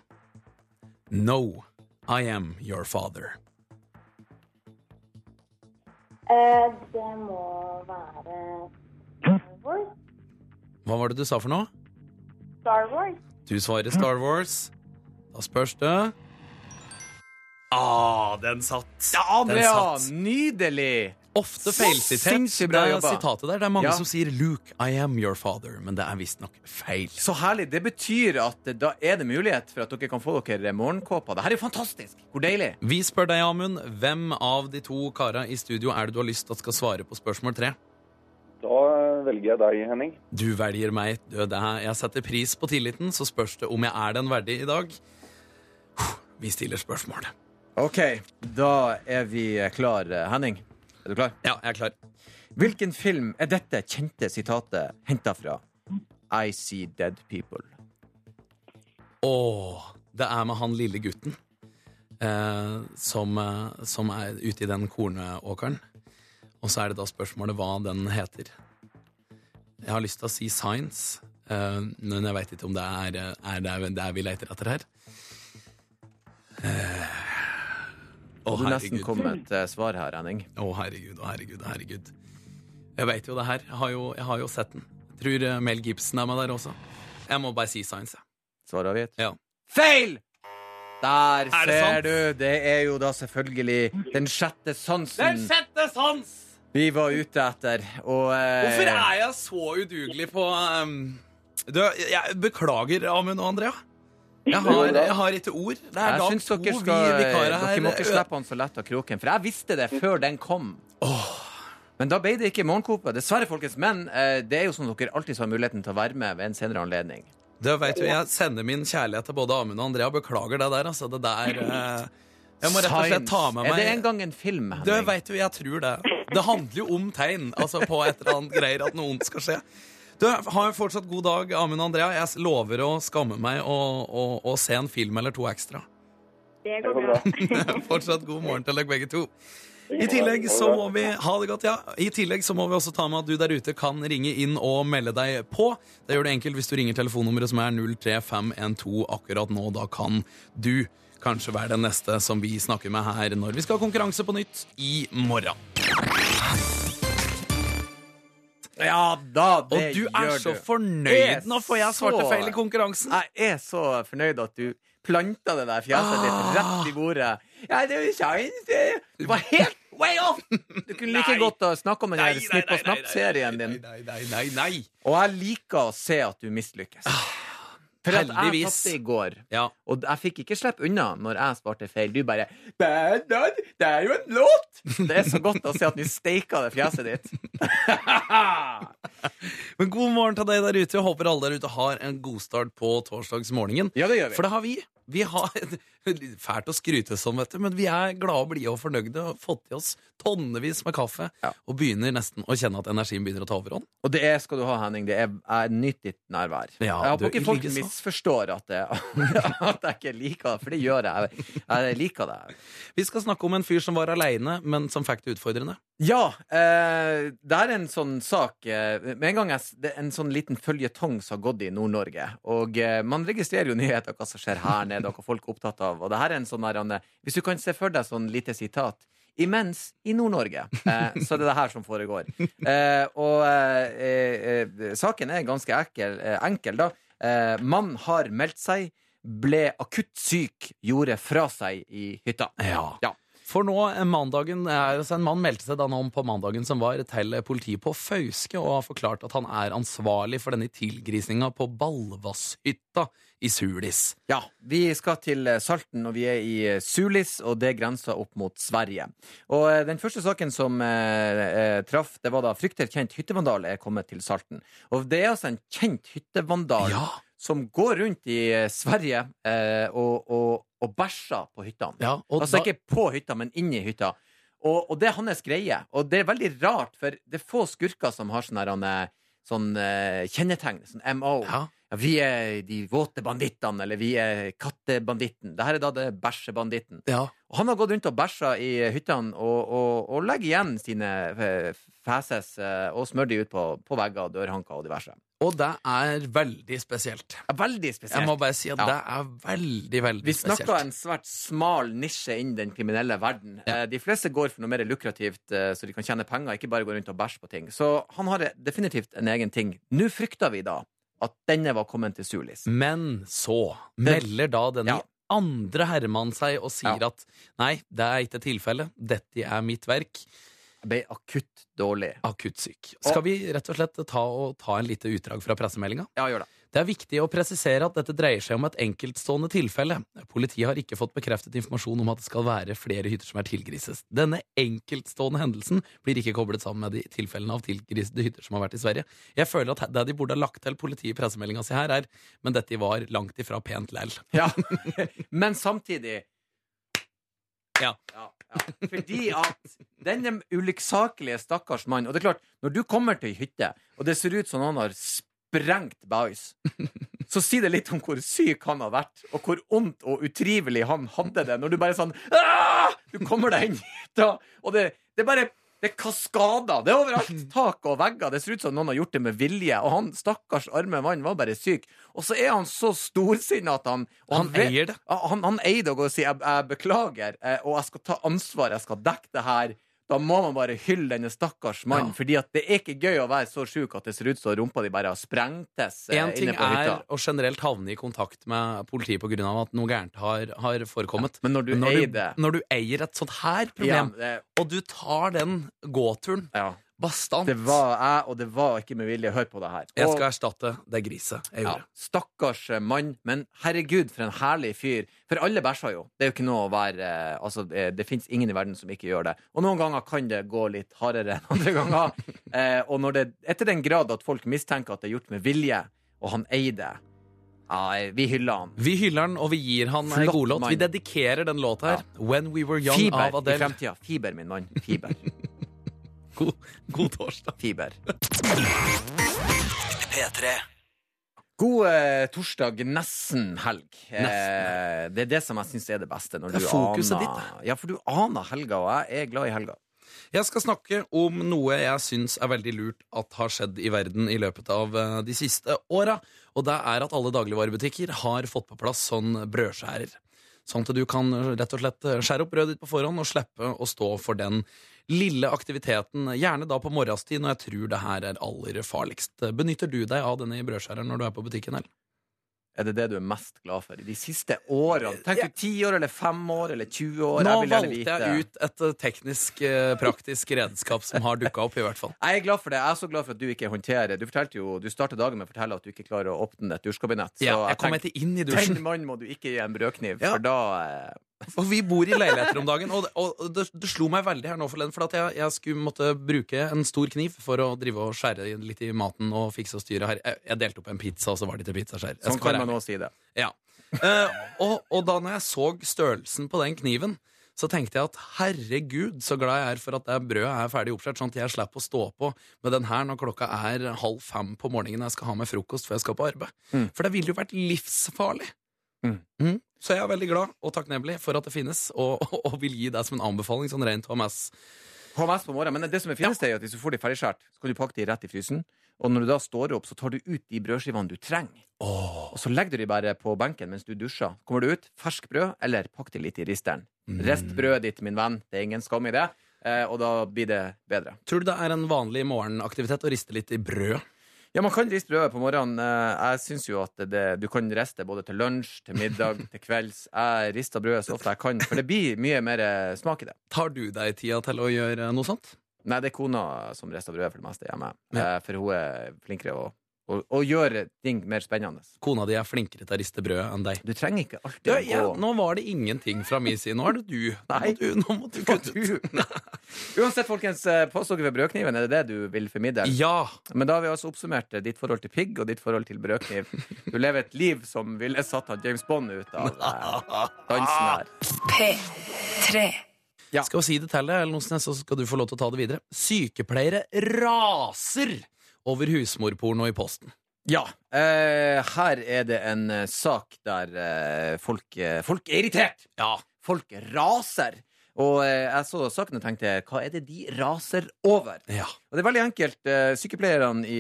No, I am your father. Eh, det må være Star Wars. Hva var det du sa for noe? Star Wars. Du svarer Star Wars. Da spørs det Ah, den satt! Ja, satt. Nydelig! Ofte feilsitert. Det jobba. sitatet der. Det er mange Ja. som sier 'Luke, I am your father', men det er visstnok feil. Så herlig. Det betyr at da er det mulighet for at dere kan få dere morgenkåper. Det her er jo fantastisk! Hvor deilig! Vi spør deg, Amund, hvem av de to kara i studio er det du har lyst til at skal svare på spørsmål tre? Da velger jeg deg, Henning. Du velger meg. Det her, jeg setter pris på tilliten, så spørs det om jeg er den verdig i dag. Vi stiller spørsmål. OK, da er vi klar. Henning, er du klar? Ja, jeg er klar. Hvilken film er dette kjente sitatet henta fra? I See Dead People. Åh, det er med han lille gutten eh, som, eh, som er ute i den kornåkeren. Og så er det da spørsmålet hva den heter. Jeg har lyst til å si Science, eh, men jeg veit ikke om det er, eh, er det, det er vi leter etter her. Eh, Og du nesten kom med et eh, svar her, Henning. Å, herregud, å, herregud, herregud. Jeg veit jo det her. Jeg har jo, jeg har jo sett den. Jeg tror eh, Mel Gibson er med der også. Jeg må bare si Science, jeg. Svar avgitt? Ja. Feil! Der Er ser sant? du! Det er jo da selvfølgelig den sjette sansen Den sjette sans! vi var ute etter. Og eh, Hvorfor er jeg så udugelig på um, du, Jeg beklager, Amund og Andrea. Jeg har, jeg har ikke ord. Det er dag syns to. Vi vikarer her Dere må ikke slippe han så lett av kroken, for jeg visste det før den kom. Men da ble det ikke Morgenkåpe. Dessverre, folkens. Men eh, det er jo sånn at dere alltid har muligheten til å være med ved en senere anledning. Du vet jo, Jeg sender min kjærlighet til både Amund og Andrea. Beklager det der. altså. Det der eh, Jeg må rett og slett ta med meg Er det en gang en film, Du Det vet jo, jeg tror det. Det handler jo om tegn altså på et eller annet greier at noe ondt skal skje. Du, Ha en fortsatt god dag, Amund og Andrea. Jeg lover å skamme meg og, og, og se en film eller to ekstra. Det går bra. Fortsatt god morgen til dere begge to. I tillegg så må vi ha det godt, ja. I tillegg så må vi også ta med at du der ute kan ringe inn og melde deg på. Det gjør det enkelt hvis du ringer telefonnummeret som er 03512 akkurat nå. Da kan du kanskje være den neste som vi snakker med her når vi skal ha konkurranse på nytt i morgen. Ja da, det Og du er så du. fornøyd nå, for jeg svarte feil i konkurransen. Jeg er så fornøyd at du planta det der fjeset ditt Ah. rett i bordet. Ja, det er jo science, Du var helt way off! Du kunne like godt ha snakka om den Snipp og snapp-serien din. Nei, nei, nei, nei. Og jeg liker å se at du mislykkes. At jeg heldigvis. tapte i går, Ja. og jeg fikk ikke slippe unna når jeg svarte feil. Du bare "Bad Dad, Det er jo en låt! Det er så godt å se at du steika det fjeset ditt. Men god morgen til deg der ute. Jeg håper alle der ute har en god start på torsdagsmorgenen. Ja, det gjør vi. For det har vi. Vi har Fælt å skryte sånn, vet du, men vi er glade og blide og fornøyde og har fått i oss tonnevis med kaffe Ja. og begynner nesten å kjenne at energien begynner å ta overhånd. Og det er, skal du ha, Henning, det er, nytt ditt nærvær. Ja, jeg du, håper ikke folk likeså. misforstår at, det, at jeg ikke liker det, for det gjør jeg. Jeg liker det. Vi skal snakke om en fyr som var aleine, men som fikk det utfordrende. Ja, eh, det er en sånn sak eh, Med en gang jeg, s- det er en sånn liten føljetong som har gått i Nord-Norge. Og eh, man registrerer jo nyheter, hva som skjer her nede, og hva folk er opptatt av. Og det her er en sånn der, Hvis du kan se for deg sånn lite sitat. Imens i Nord-Norge, eh, så er det det her som foregår. Eh, og eh, eh, saken er ganske enkel, eh, enkel da. Eh, mann har meldt seg, ble akutt syk, gjorde fra seg i hytta. Ja. Ja. For nå, eh, mandagen, altså En mann meldte seg da nå om på mandagen som var til politiet på Fauske og har forklart at han er ansvarlig for denne tilgrisninga på Ballvasshytta i Sulis. Ja, vi skal til eh, Salten, og vi er i eh, Sulis, og det grenser opp mot Sverige. Og eh, den første saken som eh, traff, det var da frykter kjent hyttevandal er kommet til Salten. Og det er altså en kjent hyttevandal Ja, som går rundt i Sverige eh, og, og, og bæsjer på hyttene. ja og altså da, ikke på hytta, men inni hytta. Og, og det er hans greie. Og det er veldig rart, for det er få skurker som har sånne, sånne kjennetegn, sånn MO. ja, Ja, vi er de våte bandittene, eller vi er kattebanditten. Dette er da det bæsjebanditten. ja. Og han har gått rundt og bæsja i hyttene og, og, og legger igjen sine feses eh, og smører de ut på, på vegger, dørhanker og diverse. Og det er veldig spesielt. Ja, veldig spesielt. Jeg må bare si at Ja. det er veldig, veldig Vi snakker spesielt. en svært smal nisje innen den kriminelle verden. Ja. Eh, De fleste går for noe mer lukrativt, eh, så de kan tjene penger, ikke bare gå rundt og bæsje på ting. Så han har definitivt en egen ting. Nå frykter vi da at denne var kommet til Sulis. Men så melder da denne Ja. andre herremannen seg og sier Ja. at nei, det er ikke tilfellet. Dette er mitt verk. Jeg ble akutt dårlig. Akutt syk. Skal vi rett og slett ta, og ta en lite utdrag fra pressemeldinga? Ja, gjør det. Det er viktig å presisere at dette dreier seg om et enkeltstående tilfelle. Politiet har ikke fått bekreftet informasjon om at det skal være flere hytter som er tilgrises. Denne enkeltstående hendelsen blir ikke koblet sammen med de tilfellene av tilgrisede hytter som har vært i Sverige. Jeg føler at det de burde ha lagt til politiet i pressemeldinga si her, er men dette var langt ifra pent læll. Ja. Men samtidig Ja. ja, ja. Fordi at denne ulykksakelige stakkars mann Og det er klart, når du kommer til ei hytte, og det ser ut som noen har sprengt bæsj, så sier det litt om hvor syk han har vært, og hvor ondt og utrivelig han hadde det. Når du bare sånn Aah! Du kommer deg inn hit, og det, det bare det er kaskader. Det er overalt. Tak og vegger. Det ser ut som noen har gjort det med vilje. Og han stakkars arme mann var bare syk. Og så er han så storsinna at han Han vet- eier det. Han, han eier det og går og sier jeg, jeg beklager, eh, og jeg skal ta ansvar, jeg skal dekke det her. Da må man bare hylle denne stakkars mannen, Ja. fordi at det er ikke gøy å være så sjuk at det ser ut som rumpa di bare har sprengtes eh, ting på er å generelt havne i kontakt med politiet pga. at noe gærent har, har forekommet. Men når du Men eier det når du eier et sånt her ja, problem, det, og du tar den gåturen ja. Bastant det var jeg, og det var ikke med vilje. Hør på det her. Jeg skal erstatte det griset jeg Ja, stakkars eh, mann, men herregud, for en herlig fyr. For alle bæsjer jo. Det er jo ikke noe å være eh, Altså, det, det fins ingen i verden som ikke gjør det. Og noen ganger kan det gå litt hardere enn andre ganger. Eh, og når det, etter den grad at folk mistenker at det er gjort med vilje, og han eier det ja, Vi hyller han. Vi hyller han, og vi gir han ei godlåt. Vi dedikerer den låta her. When We Were Young Fiber av i fremtida. Fiber, min mann. Fiber. God, god torsdag. Fiber. P3. God eh, torsdag, nesten helg. Eh, det er det som jeg syns er det beste. Når Det er du fokuset aner, ditt, Ja, for du aner helga, og jeg er glad i helga. Jeg skal snakke om noe jeg syns er veldig lurt at har skjedd i verden i løpet av eh, de siste åra. Og det er at alle dagligvarebutikker har fått på plass sånn brødskjærer. Sånn at du kan rett og slett skjære opp brødet ditt på forhånd og slippe å stå for den lille aktiviteten, gjerne da på morgenstid, når jeg tror det her er aller farligst. Benytter du deg av denne brødskjæreren når du er på butikken? Eller? Er det det du er mest glad for i de siste årene? Tenk du ti år, eller fem år, eller 20 år? Nå Jeg valgte jeg ut et eh, teknisk, eh, praktisk redskap som har dukka opp, i hvert fall. Jeg er glad for det. Jeg er så glad for at du ikke håndterer Du fortalte jo, du startet dagen med å fortelle at du ikke klarer å åpne et dusjkabinett. Så Ja, jeg kom tenk, inn i den dusjen. mannen må du ikke gi en brødkniv, Ja. for da eh, For vi bor i leiligheter om dagen, og, det- og det, det slo meg veldig her nå forleden. For at jeg, jeg skulle måtte bruke en stor kniv for å drive og skjære litt i maten og fikse og styre her. Jeg, jeg delte opp en pizza, og så var det til pizzaskjær. Sånn kan man nå si det. Ja. Uh, og, og da når jeg så størrelsen på den kniven, så tenkte jeg at herregud, så glad jeg er for at det brødet er ferdig oppskåret, sånn at jeg slipper å stå på med den her når klokka er halv fem på morgenen jeg skal ha med frokost før jeg skal på arbeid. Mm. For det ville jo vært livsfarlig. Mm. Mm. Så jeg er veldig glad og takknemlig for at det finnes, og, og, og vil gi deg som en anbefaling, sånn rent HMS. HMS på morgenen. Men det som er finest, er at hvis du får de ferdigskåret, så kan du pakke de rett i frysen. Og når du da står opp, så tar du ut de brødskivene du trenger. Og så legger du de bare på benken mens du dusjer. Kommer du ut, fersk brød, eller pakk det litt i risteren. Rest brødet ditt, min venn. Det er ingen skam i det. Eh, og da blir det bedre. Tror du det er en vanlig morgenaktivitet å riste litt i brød? Ja, man kan riste brødet på morgenen. Eh, Jeg syns jo at det, du kan riste både til lunsj, til middag, til kvelds. Jeg rister brødet så ofte jeg kan, for det blir mye mer eh, smak i det. Tar du deg tida til å gjøre noe sånt? Nei, det er kona som rister brødet for det meste hjemme. Ja. Eh, For hun er flinkere å, å, og gjøre ting mer spennende. Kona di er flinkere til å riste brød enn deg. Du trenger ikke alltid Ja, å ja, gå nå var det ingenting fra min side. Nå er det du. Nei. du, nå må du kutte ut. Uansett, folkens, eh, påstått ved brødkniven, er det det du vil formidle? Ja. Men da har vi altså oppsummert eh, ditt forhold til pigg og ditt forhold til brødkniv. Du lever et liv som ville satt han James Bond ut av eh, dansen her. P3. Skal vi si det til deg, eller noe sånt, så skal du få lov til å ta det videre. Sykepleiere raser over husmorporno i posten. Ja. Eh, her er det en eh, sak der eh, folk, eh, folk er irritert. Ja. Folk raser. Og eh, jeg så saken og tenkte hva er det de raser over? ja. Og det er veldig enkelt. Sykepleierne i,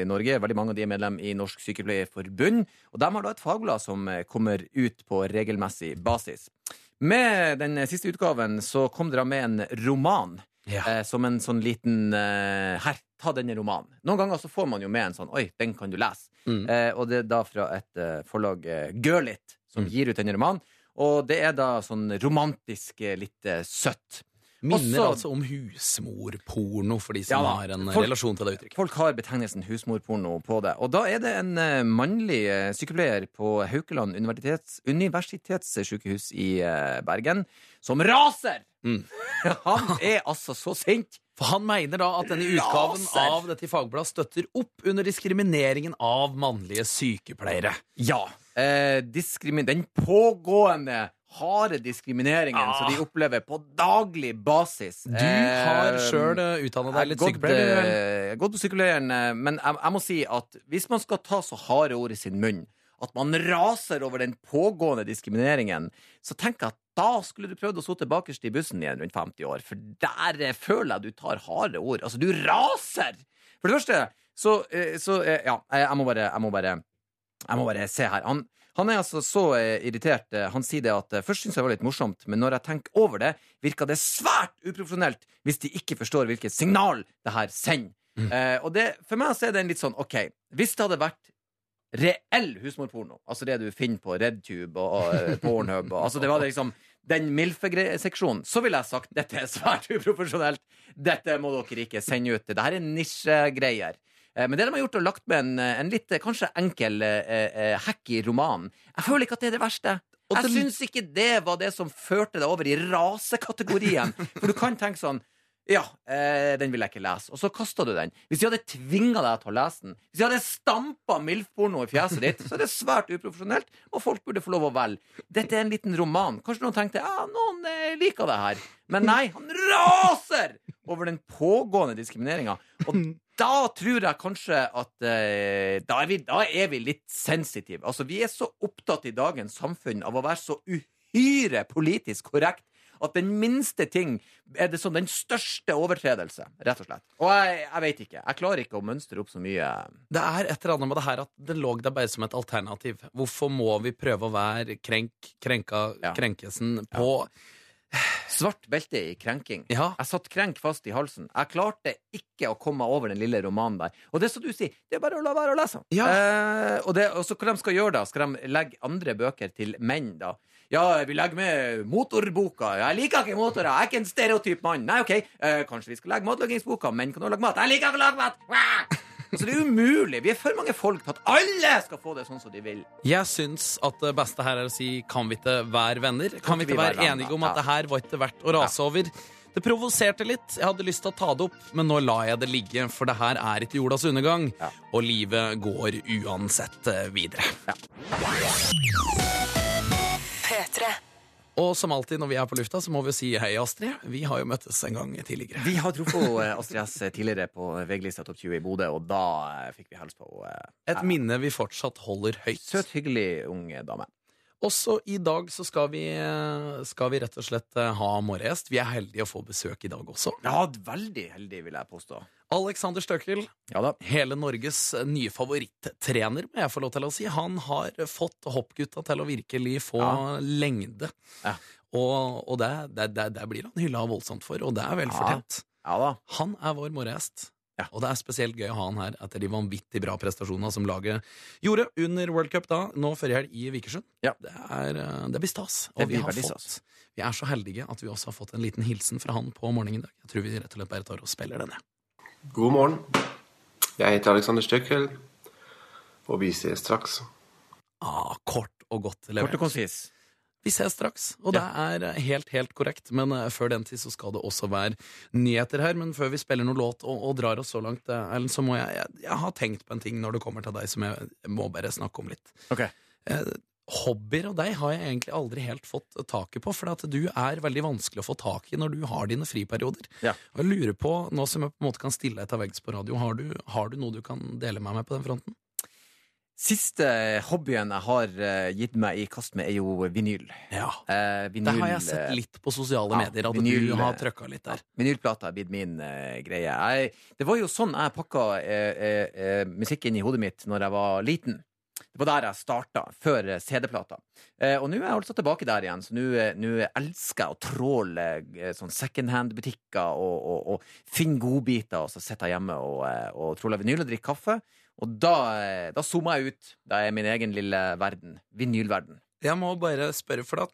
i Norge, veldig mange av de er medlem i Norsk Sykepleierforbund. Og de har da et fagblad som kommer ut på regelmessig basis. Med den siste utgaven så kom dere med en roman. Ja. Eh, som en sånn liten eh, Her, ta denne romanen. Noen ganger så får man jo med en sånn Oi, den kan du lese. Mm. Eh, og det er da fra et eh, forlag, eh, Girlit, som Mm. gir ut denne romanen. Og det er da sånn romantisk, eh, litt søtt. Minner Også- altså om husmorporno, for de som Ja har en Folk- relasjon til det uttrykket. Folk har betegnelsen husmorporno på det. Og da er det en eh, mannlig eh, sykepleier på Haukeland universitets, universitetssykehus i eh, Bergen som raser! Mm. Han er altså så sint! For han mener da at denne utgaven Raser! av dette fagbladet støtter opp under diskrimineringen av mannlige sykepleiere. Ja. Eh, den pågående harde diskrimineringen som de opplever på daglig basis. Du har Eh, sjøl utdanna deg litt sykepleier. Jeg vel? eh, gått på psykologeren, eh, men jeg, jeg må si at hvis man skal ta så harde ord i sin munn at man raser over den pågående diskrimineringen, så tenker jeg at da skulle du prøvd å sitte bakerst i bussen igjen rundt 50 år, for der eh, føler jeg du tar harde ord. Altså, du raser! For det første, så, så Ja, jeg må bare Jeg må bare, jeg må bare se her. Han, han er altså så eh, irritert. eh, Han sier det at eh, først syns jeg det var litt morsomt, men når jeg tenker over det, virker det svært uprofesjonelt hvis de ikke forstår hvilket signal det her sender. Eh, og det, for meg så er det en litt sånn OK, hvis det hadde vært reell husmorporno, altså det du finner på RedTube og, og Pornhub, og, altså det var liksom den MILF-seksjonen, så ville jeg sagt dette er svært uprofesjonelt. Dette må dere ikke sende ut. Dette er nisjegreier. Eh, Men det de har gjort, er lagt med en, en litt eh, kanskje enkel eh, eh, hack i romanen. Jeg føler ikke at det er det verste. Jeg syns ikke det var det som førte deg over i rasekategorien. For du kan tenke sånn ja, eh, den vil jeg ikke lese. Og så kasta du den. Hvis de hadde tvinga deg til å lese den, hvis de hadde stampa MILF-porno i fjeset ditt, så er det svært uprofesjonelt, og folk burde få lov å velge. Dette er en liten roman. Kanskje noen tenkte ja, noen eh, liker det her. Men nei, han raser over den pågående diskrimineringa. Og da tror jeg kanskje at eh, da, er vi, da er vi litt sensitive. Altså, vi er så opptatt i dagens samfunn av å være så uhyre politisk korrekt at den minste ting er det som den største overtredelse, rett og slett. Og jeg, jeg vet ikke. Jeg klarer ikke å mønstre opp så mye. Det er et eller annet med det her at det lå der bare som et alternativ. Hvorfor må vi prøve å være krenk, krenka, Ja. krenkesen på Svart belte i krenking. Ja. Jeg satt krenk fast i halsen. Jeg klarte ikke å komme over den lille romanen der. Og det som du sier, det er bare å la være å lese. Ja. Eh, og, det, og så hva de skal gjøre da? Skal de legge andre bøker til menn, da? Ja, vi legger med motorboka. Jeg liker ikke motorer. Jeg er ikke en stereotyp mann. Nei, OK, eh, kanskje vi skal legge matlagingsboka. Menn kan også lage mat. Jeg liker ikke å lage mat! Wah! Så det er umulig. Vi er for mange folk til at alle skal få det sånn som de vil. Jeg syns at det beste her er å si kan vi ikke være venner? Kan vi ikke være være enige om at Ja. det her var ikke verdt å rase over? Det provoserte litt. Jeg hadde lyst til å ta det opp, men nå lar jeg det ligge, for det her er ikke jordas undergang. Ja. Og livet går uansett eh, videre. P3. Og som alltid når vi er på lufta, så må vi si hei, Astrid. Vi har jo møttes en gang tidligere. Vi har truffet eh, Astrid S tidligere på VG-lista Topp 20 i Bodø, og da eh, fikk vi hilse på henne. Et minne vi fortsatt holder høyt. søt, hyggelig ung dame. Også i dag så skal vi, skal vi rett og slett eh, ha morgengjest. Vi er heldige å få besøk i dag også. Ja, veldig heldig, vil jeg påstå. Alexander Støkel, Ja da. hele Norges nye favorittrener, må jeg få lov til å si. Han har fått hoppgutta til å virkelig få Ja. lengde. Ja. Og, og det, det, det, det blir han hylla voldsomt for, og det er vel fortjent. Han er vår morgengjest. Ja. Og det er spesielt gøy å ha han her etter de vanvittig bra prestasjonene som laget gjorde under World Cup da, nå før helg i Vikersund. Ja. Det, er, eh, det blir stas. Det Og vi, har fått, vi er så heldige at vi også har fått en liten hilsen fra han på morgenen i dag. Jeg tror vi rett og slett bare tar og spiller denne. God morgen. Jeg heter Alexander Støkkel, og vi ses straks. Ah, kort og godt Kort levert. og konsis. Vi ses straks, og det er eh, helt, helt korrekt. Men eh, før den tid så skal det også være nyheter her. Men før vi spiller noe låt og, og drar oss så langt, eh, Erlend, så må jeg, jeg Jeg har tenkt på en ting når det kommer til deg som jeg må bare snakke om litt. Ok. Eh, Hobbyer og deg har jeg egentlig aldri helt fått taket på, for at du er veldig vanskelig å få tak i når du har dine friperioder. Ja. Og jeg lurer på, nå som jeg på en måte kan stille deg til veggs på radio, har du, har du noe du kan dele med meg på den fronten? Siste hobbyen jeg har eh, gitt meg i kast med, er jo vinyl. Ja. Eh, vinyl Det har jeg sett litt på sosiale ja, medier, at vinyl, du har trykka litt der. Vinylplata er blitt min eh, greie. Jeg, det var jo sånn jeg pakka eh, eh, eh, musikk inn i hodet mitt når jeg var liten. Det var der jeg starta, før eh, CD-plata. Eh, og nå er jeg altså tilbake der igjen, så nå eh, elsker jeg å tråle eh, sånn secondhand-butikker og, og, og finne godbiter, og så sitter jeg hjemme og, eh, og tråler vinyl og drikker kaffe. Og da, eh, da zoomer jeg ut. Da er min egen lille verden. Vinylverden. Jeg må bare spørre, for at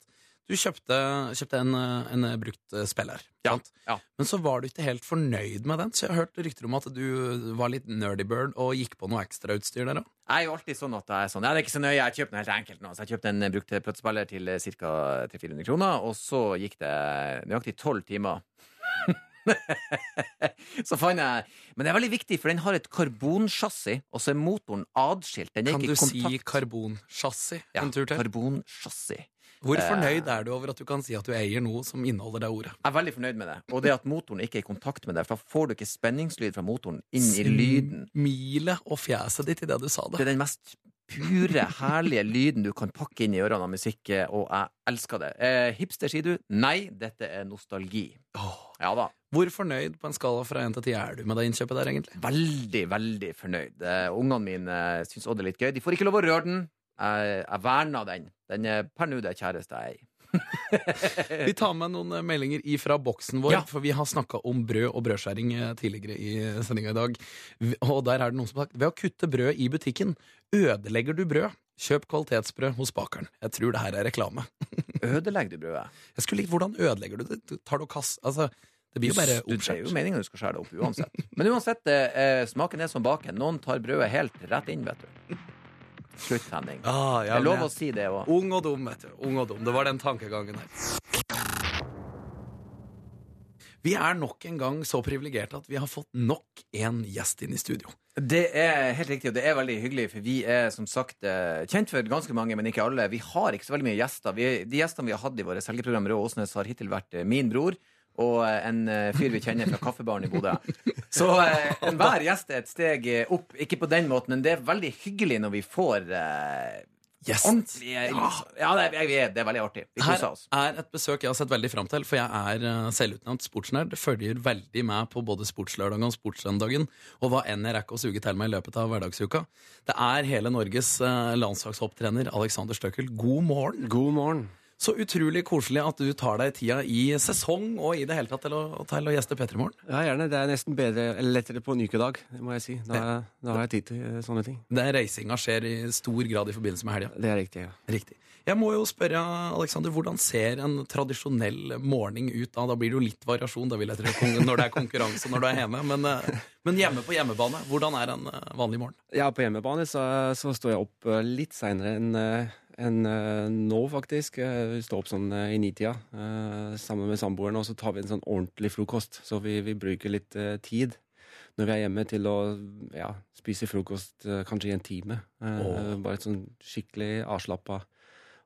du kjøpte, kjøpte en, eh, en brukt eh, spiller. Ja, sant? ja. Men så var du ikke helt fornøyd med den, så jeg har hørt rykter om at du var litt nerdy bird og gikk på noe ekstrautstyr der òg. Jeg er jo alltid sånn at jeg er sånn Jeg er ikke så nøye, jeg kjøpte noe helt enkelt nå. Så jeg kjøpte en brukt platespiller til ca. 300-400 kroner, og så gikk det nøyaktig tolv timer. så fant jeg Men det er veldig viktig, for den har et karbonsjassi, og så er motoren adskilt. Den er Kan ikke du i si kontakt. karbonsjassi ja, en tur til? Karbonsjassi. Hvor fornøyd er du over at du kan si at du eier noe som inneholder det ordet? Jeg er veldig fornøyd med det. Og det at motoren ikke er i kontakt med det, for da får du ikke spenningslyd fra motoren inn i lyden. Smilet og fjeset ditt i det du sa Det det. er den mest pure, herlige lyden du kan pakke inn i ørene av musikk, eh, og jeg elsker det. Eh, hipster, sier du? Nei, dette er nostalgi. Ja da. Hvor fornøyd på en skala fra 1 til 10 er du med det innkjøpet der, egentlig? Veldig, veldig fornøyd. Uh, Ungene mine eh, syns det er litt gøy. De får ikke lov å røre den. Jeg, jeg verna den. Den er per nå det kjæreste jeg er i. Vi tar med noen eh, meldinger ifra boksen vår, Ja. for vi har snakka om brød og brødskjæring tidligere i sendinga i dag. Og der er det noen som har sagt ved å kutte brød i butikken ødelegger du brød. Kjøp kvalitetsbrød hos bakeren. Jeg tror det her er reklame. Ødelegger du brødet? Jeg skulle likt hvordan ødelegger du det? Tar du kass... Altså, det blir jo bare oppskjært. Det er jo meningen du skal skjære det opp uansett. Men uansett, eh, smaken er som baken. Noen tar brødet helt rett inn, vet du. Slutt, Henning. Ah, ja, Det er lov å si det òg. Ung og dum, vet du. Ung og dum. Det var den tankegangen her. Vi er nok en gang så privilegerte at vi har fått nok en gjest inn i studio. Det er helt riktig, og det er veldig hyggelig, for vi er som sagt eh, kjent for ganske mange, men ikke alle. Vi har ikke så veldig mye gjester. Vi, de gjestene vi har hatt i våre selgeprogram Rød Åsnes, har hittil vært eh, min bror og eh, en eh, fyr vi kjenner fra Kaffebaren i Bodø. Så eh, enhver gjest er et steg eh, opp. Ikke på den måten, men det er veldig hyggelig når vi får eh, Yes. ordentlige Ja, det er, det er veldig artig. Vi Her koser oss. er et besøk jeg har sett veldig fram til, for jeg er selvutnevnt sportsnerd. Følger veldig med på både Sportslørdagen og Sportssøndagen, og hva enn jeg rekker å suge til meg i løpet av hverdagsuka. Det er hele Norges landslagshopptrener Alexander Støkkel. God morgen. God morgen. Så utrolig koselig at du tar deg tida i sesong og i det hele tatt til å, til å gjeste P3 Morgen. Ja, gjerne. Det er nesten bedre, eller lettere på en ukedag, det må jeg si. Da, da har jeg tid til eh, sånne ting. Det reisinga skjer i stor grad i forbindelse med helga. Det er riktig, ja. Riktig. Jeg må jo spørre, Alexander, hvordan ser en tradisjonell morgen ut da? Da blir det jo litt variasjon da vil jeg tro, når det er konkurranse når du er hjemme. Men, eh, men hjemme på hjemmebane, hvordan er en eh, vanlig morgen? Ja, på hjemmebane så, så står jeg opp litt seinere enn enn, eh, nå, faktisk. Vi står opp sånn eh, i nitida eh, sammen med samboeren, og så tar vi en sånn ordentlig frokost. Så vi, vi bruker litt eh, tid når vi er hjemme til å ja, spise frokost eh, kanskje i en time. Oh. Bare et sånn skikkelig avslappa.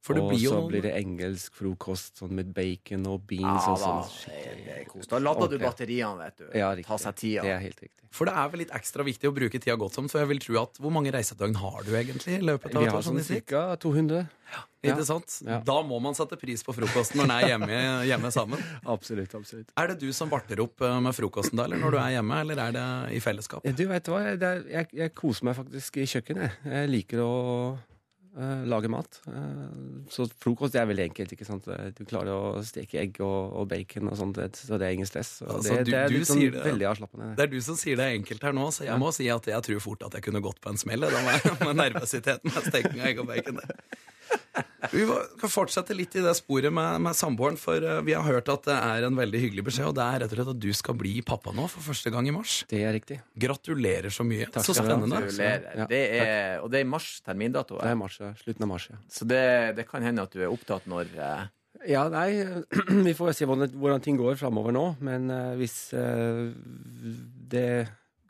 For det og blir jo så noen- blir det engelsk frokost sånn med bacon og beans. Ja, og sånn det skikkelig. Da lader du batteriene, vet du. Ja, riktig. Ta seg tida. Det er helt riktig. For det er vel litt ekstra viktig å bruke tida godt som, for jeg vil tro at hvor mange reisedøgn har du egentlig i løpet av Vi har år? Sånn ca. 200. Ikke ja. sant? Ja. Da må man sette pris på frokosten når den er hjemme, hjemme sammen. Absolutt. absolutt. Er det du som varter opp eh, med frokosten da, eller når du er hjemme, eller er det i fellesskap? Du vet hva, jeg, jeg, jeg koser meg faktisk i kjøkkenet. Jeg liker å eh, lage mat. Eh, så frokost er veldig enkelt. ikke sant? Du klarer å steke egg og, og bacon og sånt, så det er ingen stress. Altså, det, du- det er du litt sånn det- veldig avslappende. Det er du som sier det er enkelt her nå, så jeg må si at jeg tror fort at jeg kunne gått på en smell med, med nervøsiteten med steking av egg og bacon. det. Vi kan fortsette litt i det sporet med, med samboeren, for eh, vi har hørt at det er en veldig hyggelig beskjed, og det er rett og slett at du skal bli pappa nå for første gang i mars. Det er riktig. Gratulerer så mye. Takk så skal du ha. spennende. Ja, Det er, og det er i mars termindato. Det er mars, ja. Slutten av mars, ja. Så det, det kan hende at du er opptatt når eh, Ja, nei, vi får se hvordan, hvordan ting går framover nå. Men eh, hvis eh, det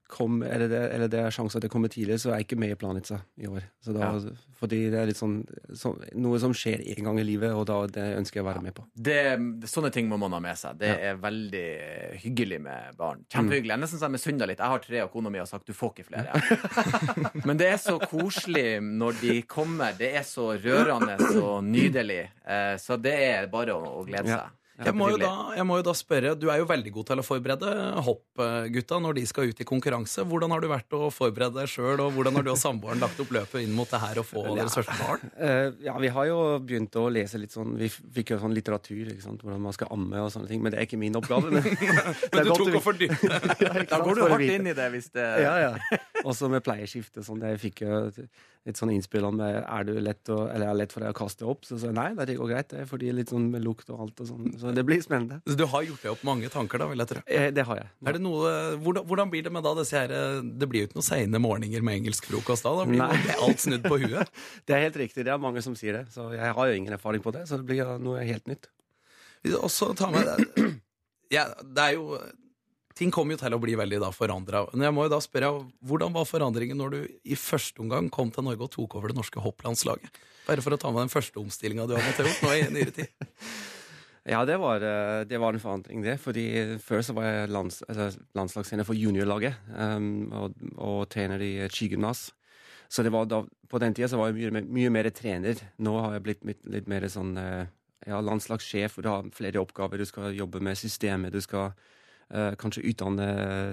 kom, eller det, eller det er sjanse at det kommer tidligere, så er jeg ikke med i Planica i år. Så da, Fordi det er litt sånn, så, noe som skjer en gang i livet, og da det ønsker jeg å være med på. det, Sånne ting må man ha med seg. Det er veldig hyggelig med barn. Kjempehyggelig. Jeg er nesten så jeg misunner litt. Jeg har tre, og kona mi har sagt du får ikke flere. Men det er så koselig når de kommer. Det er så rørende og nydelig. Eh, Så det er bare å, å glede Ja. seg. Jeg må, jo da, jeg må jo da spørre, Du er jo veldig god til å forberede hoppgutta når de skal ut i konkurranse. Hvordan har du vært å forberede deg sjøl, og hvordan har du og samboeren lagt opp løpet inn mot det her å få deres første barn? Eh, ja, vi har jo begynt å lese litt sånn Vi fikk jo sånn litteratur, ikke sant? hvordan man skal amme og sånne ting. Men det er ikke min oppgave. Men, Men du tok å fordype deg. Da går du hardt inn i det hvis det Ja, ja. Også med pleieskifte. sånn. Jeg fikk jo et, sånn innspill om er det lett, å, eller er lett for deg å kaste opp. Så sa jeg nei, det går greit. Det fordi litt sånn med lukt og alt og sånn. Så det blir spennende. Så du har gjort deg opp mange tanker, da, vil jeg tro. Eh, det har jeg. Det noe, hvordan, hvordan blir det med da disse her Det blir jo ikke noen seine morgener med engelsk frokost da? Da blir jo alt snudd på huet. Det er helt riktig. Det er mange som sier det. Så jeg har jo ingen erfaring på det, så det blir noe helt nytt. Også ta med. Ja, det er jo ting kommer jo til å bli veldig da forandra. Men jeg må jo da spørre, hvordan var forandringen når du i første omgang kom til Norge og tok over det norske hopplandslaget? Bare for å ta med den første omstillinga du har måttet gjort nå i nyere tid. Ja, det var, eh, det var en forandring, det. Fordi før så var jeg lands, landslagstrener for juniorlaget um, og, og trener i skigymnas. Så da, på den tida så var jeg mye, mye mer trener. Nå har jeg blitt litt, litt mer sånn eh, ja, landslagssjef, hvor du har flere oppgaver. Du skal jobbe med systemet, du skal eh, kanskje utdanne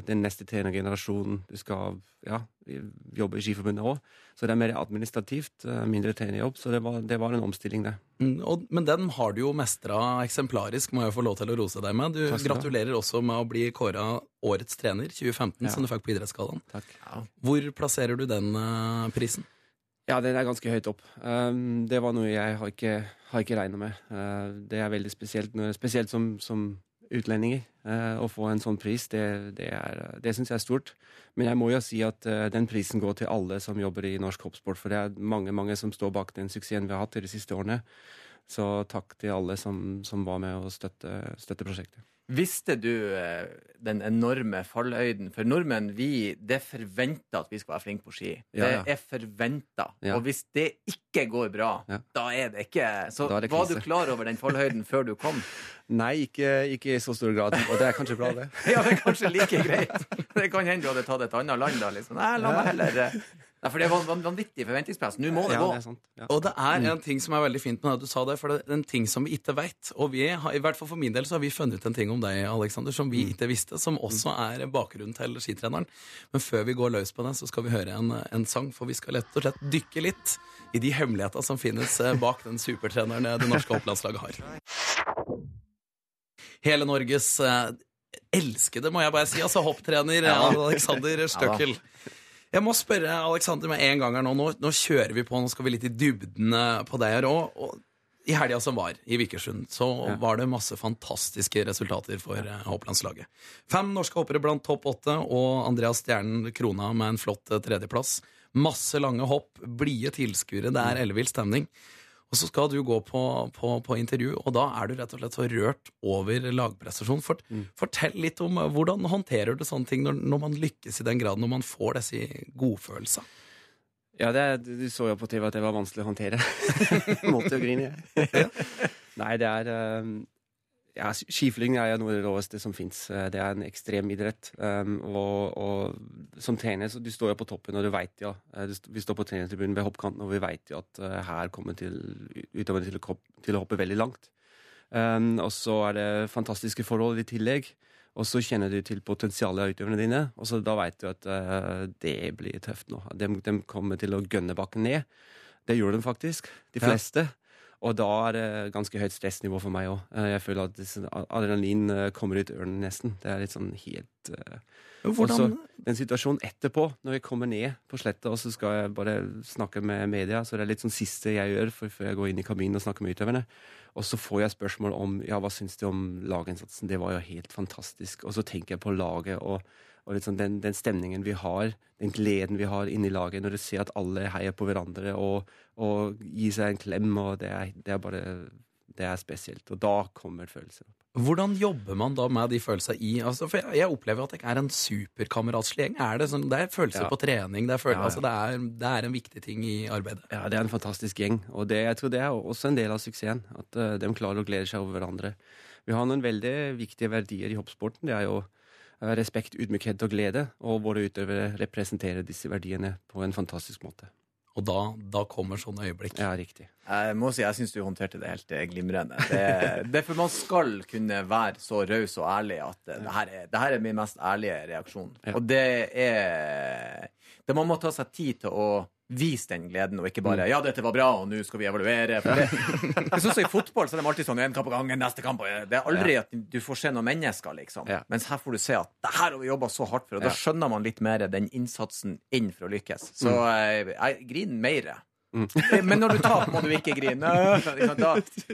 den neste trenergenerasjonen. Du skal ja, jobbe i Skiforbundet òg. Så det er mer administrativt, eh, mindre trenerjobb. Så det var, det var en omstilling, det. Mm, og, men den har du jo mestra eksemplarisk, må jeg få lov til å rose deg med. Du Takk gratulerer også med å bli kåra årets trener 2015, Ja. som du fikk på Idrettsgallaen. Ja. Hvor plasserer du den uh, prisen? Ja, den er ganske høyt opp. Um, det var noe jeg har ikke, har ikke regna med. Uh, det er veldig spesielt, når- spesielt som, som utlendinger. Uh, å få en sånn pris, det, det, det syns jeg er stort. Men jeg må jo si at uh, den prisen går til alle som jobber i norsk hoppsport. For det er mange mange som står bak den suksessen vi har hatt de siste årene. Så takk til alle som, som var med å støtte, støtte prosjektet. Visste du eh, den enorme fallhøyden? For nordmenn, vi, det forventer at vi skal være flinke på ski. Ja, ja. Det er forventa. Ja. Og hvis det ikke går bra, da er det ikke Så er det var du klar over den fallhøyden før du kom? Nei, ikke, ikke i så stor grad. Og det er kanskje bra, det. Ja, det er kanskje like greit. Det kan hende du hadde tatt et annet land da. Liksom. Nei, la meg heller eh. Nei, For det var en vanvittig forventningspress. Nå må det Ja, gå. det er sant. Ja. Og det er en ting som er veldig fint med det du sa det, for det er en ting som vi ikke veit. Og vi har, i hvert fall for min del så har vi funnet ut en ting om deg, Alexander, som vi ikke visste, som også er bakgrunnen til skitreneren. Men før vi går løs på det, så skal vi høre en, en sang, for vi skal lett og slett dykke litt i de hemmeligheter som finnes eh, bak den supertreneren eh, det norske hopplandslaget har. Hele Norges eh, elskede, må jeg bare si, altså hopptrener Alexander Støkkel. Jeg må spørre Alexander med en gang her nå. nå. Nå kjører vi på, nå skal vi litt i dybden eh, på deg her òg. Og i helga som var, i Vikersund, så var det masse fantastiske resultater for eh, hopplandslaget. Fem norske hoppere blant topp åtte, og Andreas Stjernen krona med en flott eh, tredjeplass. Masse lange hopp, blide tilskuere, det er ellevill stemning. Og så skal du gå på, på, på intervju, og da er du rett og slett så rørt over lagprestasjon. Fort, Fortell litt om eh, hvordan håndterer du sånne ting når, når man lykkes i den graden, når man får disse godfølelsene. Ja, det, du så jo på TV at det var vanskelig å håndtere. Måtte jo grine, jeg. Nei, det er eh, ja, Skiflyging er jo noe av det råeste som fins. Det er en ekstrem idrett. Um, og, og som trener så du står jo på toppen, og du veit ja eh, Vi står på trenertribunen ved hoppkanten, og vi veit jo at uh, her kommer til, utøverne til, til å hoppe veldig langt. Um, og så er det fantastiske forhold i tillegg. Og så kjenner du til potensialet av utøverne dine, og så da veit du at uh, det blir tøft nå. De, de kommer til å gønne bakken ned. Det gjorde de faktisk, de fleste. Ja. Og da er det ganske høyt stressnivå for meg òg. Jeg føler at adrenalin eh, kommer ut ørene nesten. Det er litt sånn helt eh, Hvordan, også den situasjonen etterpå, når jeg kommer ned på sletta og så skal jeg bare snakke med media, så det er litt sånn siste jeg gjør før jeg går inn i kabinen og snakker med utøverne. Og så får jeg spørsmål om ja, hva syns du om laginnsatsen. Det var jo helt fantastisk. Og så tenker jeg på laget og, og sånn den, den stemningen vi har, den gleden vi har inni laget, når du ser at alle heier på hverandre og, og gir seg en klem, og det er, det er bare det er spesielt. Og da kommer følelsen. opp. hvordan jobber man da med de følelsene i altså, For jeg, jeg opplever at jeg er en superkameratslig gjeng. Er det, sånn, det er følelser Ja. på trening. Det er, følelser, Ja, ja. Altså, det, er, det er en viktig ting i arbeidet. Ja, det er en fantastisk gjeng, og det, jeg tror det er også en del av suksessen. At uh, de klarer å glede seg over hverandre. Vi har noen veldig viktige verdier i hoppsporten. Det er jo eh, respekt, ydmykhet og glede, og våre utøvere representerer disse verdiene på en fantastisk måte. Og da, da kommer sånne øyeblikk. Ja, riktig. Jeg må si, jeg syns du håndterte det helt eh, glimrende. Det, det er for man skal kunne være så raus og ærlig at eh, det her er, det her er min mest ærlige reaksjon. Ja. Og det er det Man må ta seg tid til å vise den gleden, og ikke Mm. bare 'ja, dette var bra, og nå skal vi evaluere'. For det, jeg synes I fotball så er de alltid sånn 'en kamp av gangen, neste kamp'. og Det er aldri at du får se noen mennesker, liksom. Ja. Mens her får du se at det her har vi jobba så hardt for, og da skjønner man litt mer den innsatsen inn for å lykkes. Så Mm. eh, jeg griner mer. Men når du taper, må du ikke grine. Da,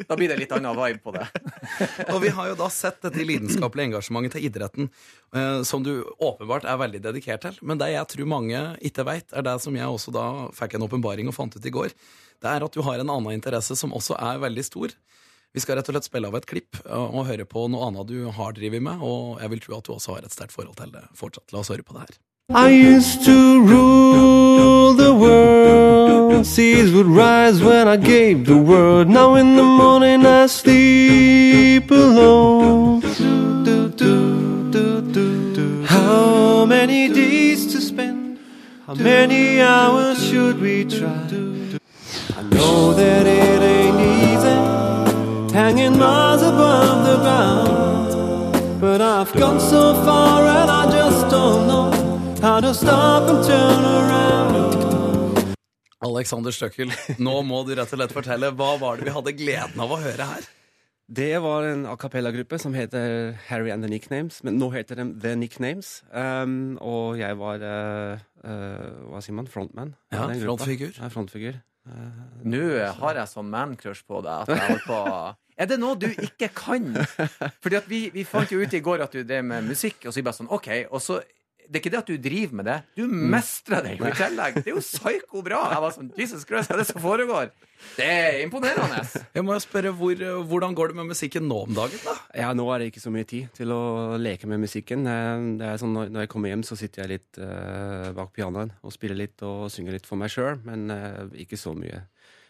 da blir det litt annen vibe på det. Og vi har jo da sett dette lidenskapelige engasjementet til idretten, eh, som du åpenbart er veldig dedikert til. Men det jeg tror mange ikke veit, er det som jeg også da fikk en åpenbaring og fant ut i går. Det er at du har en annen interesse som også er veldig stor. Vi skal rett og slett spille av et klipp og og høre på noe annet du har drevet med, og jeg vil tro at du også har et sterkt forhold til det fortsatt. La oss høre på det her. I used to rule the world. Seas would rise when I gave the word. Now in the morning I sleep alone. How many days to spend? How many hours should we try? I know that it ain't easy, hanging miles above the ground. But I've gone so far and I just don't know how to stop and turn around. Alexander Støkkel, nå må du rett og slett fortelle. Hva var det vi hadde gleden av å høre her? Det var en a cappella-gruppe som heter Harry and the Nicknames, men nå heter de The Nicknames. Um, og jeg var uh, uh, hva sier man? Frontman? Ja, frontfigur. Ja, frontfigur. Nå har jeg sånn man-crush på deg at jeg holder på Er det noe du ikke kan? Fordi at vi, vi fant jo ut i går at du drev med musikk, og så bare sånn OK. Og så det er ikke det at du driver med det, du mestrer det jo i tillegg. Det er jo psyko bra. Jeg var sånn, Jesus Christ, hva er det som foregår? Det er imponerende. Jeg må jo spørre, hvor, Hvordan går det med musikken nå om dagen? da? Ja, nå er det ikke så mye tid til å leke med musikken. Eh, Det er sånn når, jeg kommer hjem, så sitter jeg litt eh, bak pianoen og spiller litt og synger litt for meg sjøl, men eh, ikke så mye.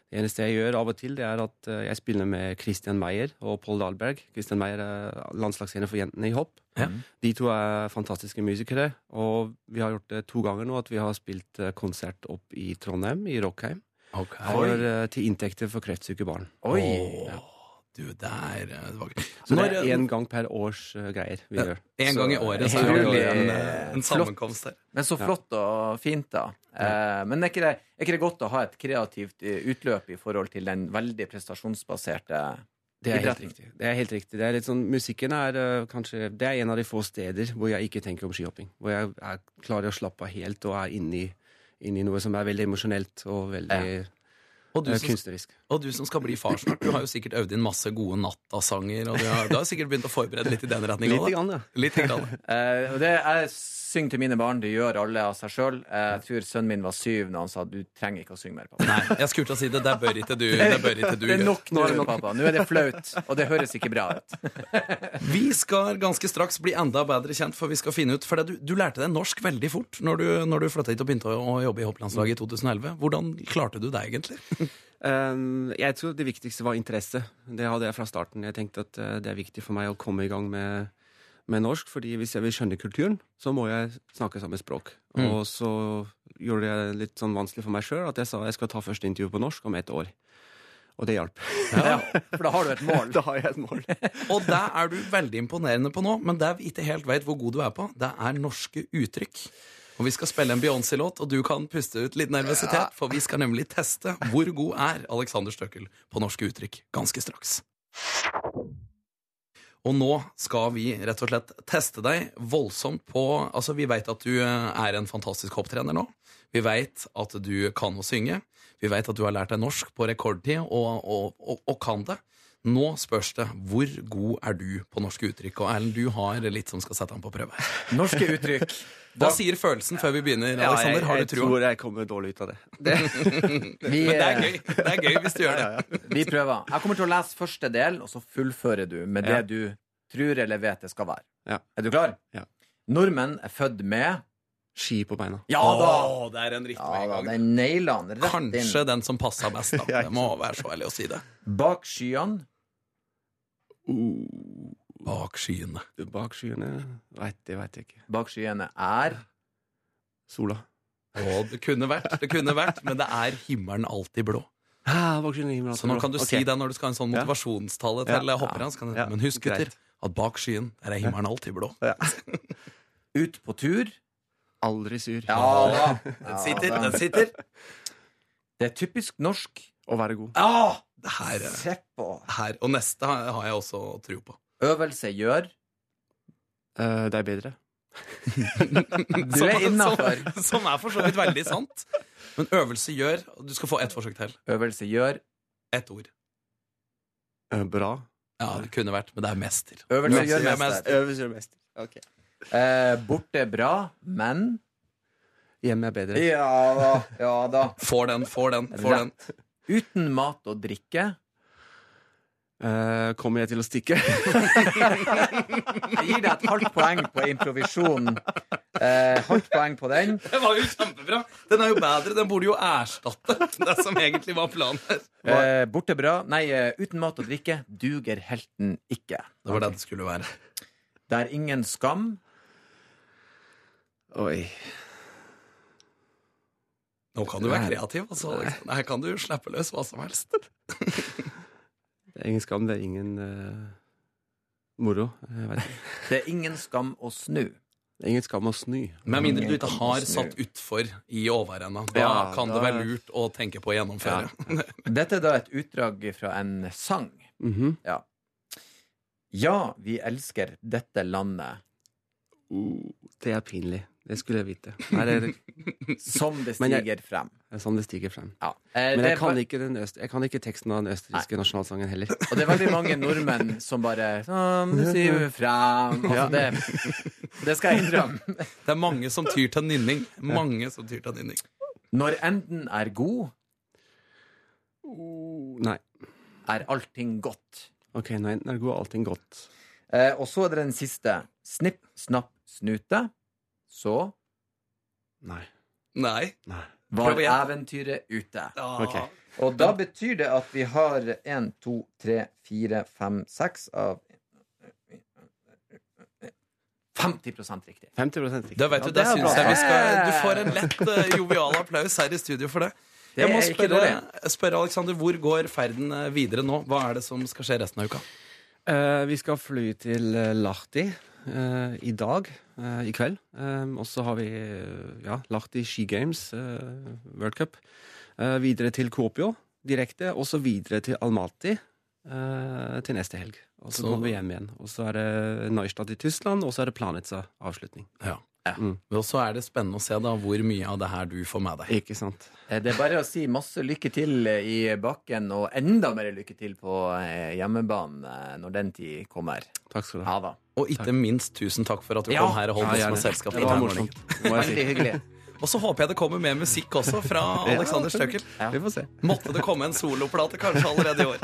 Det eneste jeg gjør av og til, det er at eh, jeg spiller med Christian Meyer og Pål Dahlberg. Christian Meyer er landslagstrener for jentene i hopp. Ja. De to er fantastiske musikere, og vi har gjort det to ganger nå at vi har spilt eh, konsert opp i Trondheim, i Rockheim, for, eh, til inntekter for kreftsyke barn. Oi. Åh, du, det er eh, det var... Så det er én gang per års eh, greier vi gjør. En gang i året så er det en, eh, en sammenkomst her. Men så flott og fint, da. Eh, men er ikke, det, er ikke det godt å ha et kreativt utløp i forhold til den veldig prestasjonsbaserte Det er helt riktig. Det er helt riktig. Det er litt sånn, musikken er uh, kanskje Det er en av de få steder hvor jeg ikke tenker om skihopping. Hvor jeg er klarer å slappe av helt og er inni, inni inne i noe som er veldig emosjonelt og veldig Og du, eh, som, og du som skal bli far snart, du har jo sikkert øvd inn masse gode nattasanger, og du har, du har sikkert begynt å forberede litt i den retninga? Litt, grann, ja. Litt grann. Eh, det jeg synger til mine barn, det gjør alle av seg sjøl. jeg tror sønnen min var syv når han sa du trenger ikke å synge mer, pappa. Nei, jeg skulle til å si det. Det bør ikke du, det bør ikke du Det er nok nå, pappa. Nå er det flaut, og det høres ikke bra ut. Vi skal ganske straks bli enda bedre kjent, for vi skal finne ut For du, du lærte deg norsk veldig fort når du, når du flytta hit og begynte å, å jobbe i hopplandslaget i 2011. Hvordan klarte du det egentlig? Um, jeg tror det viktigste var interesse. Det hadde jeg fra starten. Jeg tenkte at eh, det er viktig for meg å komme i gang med, med norsk, fordi hvis jeg vil skjønne kulturen, så må jeg snakke samme språk. Mm. Og så gjorde det litt sånn vanskelig for meg sjøl at jeg sa jeg skal ta første intervju på norsk om ett år. Og det hjalp. Ja, for da har du et mål. da har jeg et mål. Og det er du veldig imponerende på nå, men det vi ikke helt vet hvor god du er på, det er norske uttrykk. Og Vi skal spille en Beyoncé-låt, og du kan puste ut litt nervøsitet, for vi skal nemlig teste hvor god er Alexander Støkkel på norske uttrykk ganske straks. Og nå skal vi rett og slett teste deg voldsomt på Altså, vi vet at du eh, er en fantastisk hopptrener nå. Vi vet at du kan å synge. Vi vet at du har lært deg norsk på rekordtid og, og, og, og kan det. Nå spørs det hvor god er du på norske uttrykk. Og Erlend, du har litt som skal sette ham på prøve. Norske uttrykk. Hva sier følelsen før vi begynner? Ja, jeg, Alexander? Har jeg du trua? tror jeg kommer dårlig ut av det. Vi, Men det er eh, gøy Det er gøy hvis du gjør det. vi prøver. Jeg kommer til å lese første del, og så fullfører du med det Ja. du tror eller vet det skal være. Ja. Er du klar? Ja. Nordmenn er født med Ski på beina. Ja da! Åh, det er en riktig Ja gang. en da, gang. Den nailen, rett Kanskje inn. den som passa best, da. Det må være så ærlig å si det. Bak skyene Uh, Bak skyene. bak skyene Vet, Det veit jeg ikke. Bak skyene er Sola. Og det kunne vært, det kunne vært, men det er himmelen alltid blå. Ah, bak skyene, himmelen, alltid Så nå kan du Ok. si det når du skal ha en sånn Ja. motivasjonstale til Ja. hopperne. så kan du- Ja. Men husk, gutter, Greit. at bak skyen der er himmelen alltid blå. ut på tur. Aldri sur. Ja, Den sitter, den sitter. Det er typisk norsk. Å være god. Ah, Det her, se på. her. Og neste har har jeg også tro på. Øvelse gjør. uh, det er bedre. Du er innafor. Som, som er for så vidt veldig sant. Men øvelse gjør Du skal få ett forsøk til. Øvelse gjør. Ett ord. Uh, bra. Ja, det kunne vært, men det er mester. Øvelse Øvelse gjør gjør mester. Øvelse gjør mester. Okay. Uh, borte bra, men Hjemme er bedre. Ja da. Ja da. Får den, får den, får den. Uten mat og drikke. Eh, kommer jeg til å stikke? Jeg gir deg et halvt poeng på improvisjon. Uh, halvt poeng på den. Det var jo kjempebra! Den er jo bedre. Den burde jo erstatte det som egentlig var planen her. uh, borte bra. Nei, eh, uten mat og drikke duger helten ikke. Det var det det skulle være. Det er ingen skam. Oi. Nå kan du være kreativ. Altså. Her kan du slippe løs hva som helst. Ingen skam, det er ingen uh, moro. Jeg ikke. Det er ingen skam å snu. Det er ingen skam å snu. Med mindre du ikke har satt utfor i overenda. Da Ja, kan det være lurt å tenke på å gjennomføre. Dette er da et utdrag fra en sang. Mhm. Ja. Ja, vi elsker dette landet Oh, det er pinlig. Det skulle jeg vite. Det er, som det Men jeg- stiger frem. Det er sånn det stiger frem. Ja. Eh, Men jeg kan ve- ikke, den øst, jeg kan ikke teksten av den østerrikske nasjonalsangen heller. Og det er veldig mange nordmenn som bare Sånn det vi frem altså, det, det skal jeg innrømme. Det er mange som tyr til nynning. Mange som tyr til nynning. Når enden er god, Nei. er allting godt. Ok, når enden er god, er allting godt. Eh, og så er det den siste. Snipp, snapp, snute. Så Nei. Nei. Nei. Var eventyret ute. Ja. Ok. Og da betyr det at vi har én, to, tre, fire, fem, seks av 50% riktig. 50 riktig. Da vet du, Ja, det det skal Du får en lett uh, jovial applaus her i studio for det. Det Jeg må spørre, spørre Alexander, hvor går ferden eh, videre nå? Hva er det som skal skje resten av uka? Uh, vi skal fly til Lahti eh, i dag, eh, i kveld. Eh, og så har vi eh, ja, Lahti Ski Games, eh, World Cup. Videre til Kuopio direkte, og så videre til Almaty til neste helg. Og så Så- kommer vi hjem igjen. Og så er det Neustadt i Tyskland, og så er det Planica avslutning. Ja. Mm. Og så er det spennende å se da hvor mye av det her du får med deg. Ikke sant? Eh, Det er bare å si masse lykke til eh, i bakken, og enda mer lykke til på hjemmebanen eh, når den tid kommer. Takk skal du ha. Da. Og ikke minst tusen takk for at du Ja. kom her og holdt Ja, oss med selskap. Det var morsomt. Veldig hyggelig. Og så håper jeg det kommer mer musikk også fra Alexander Staukel. Vi får se. Måtte det komme en soloplate kanskje allerede i år.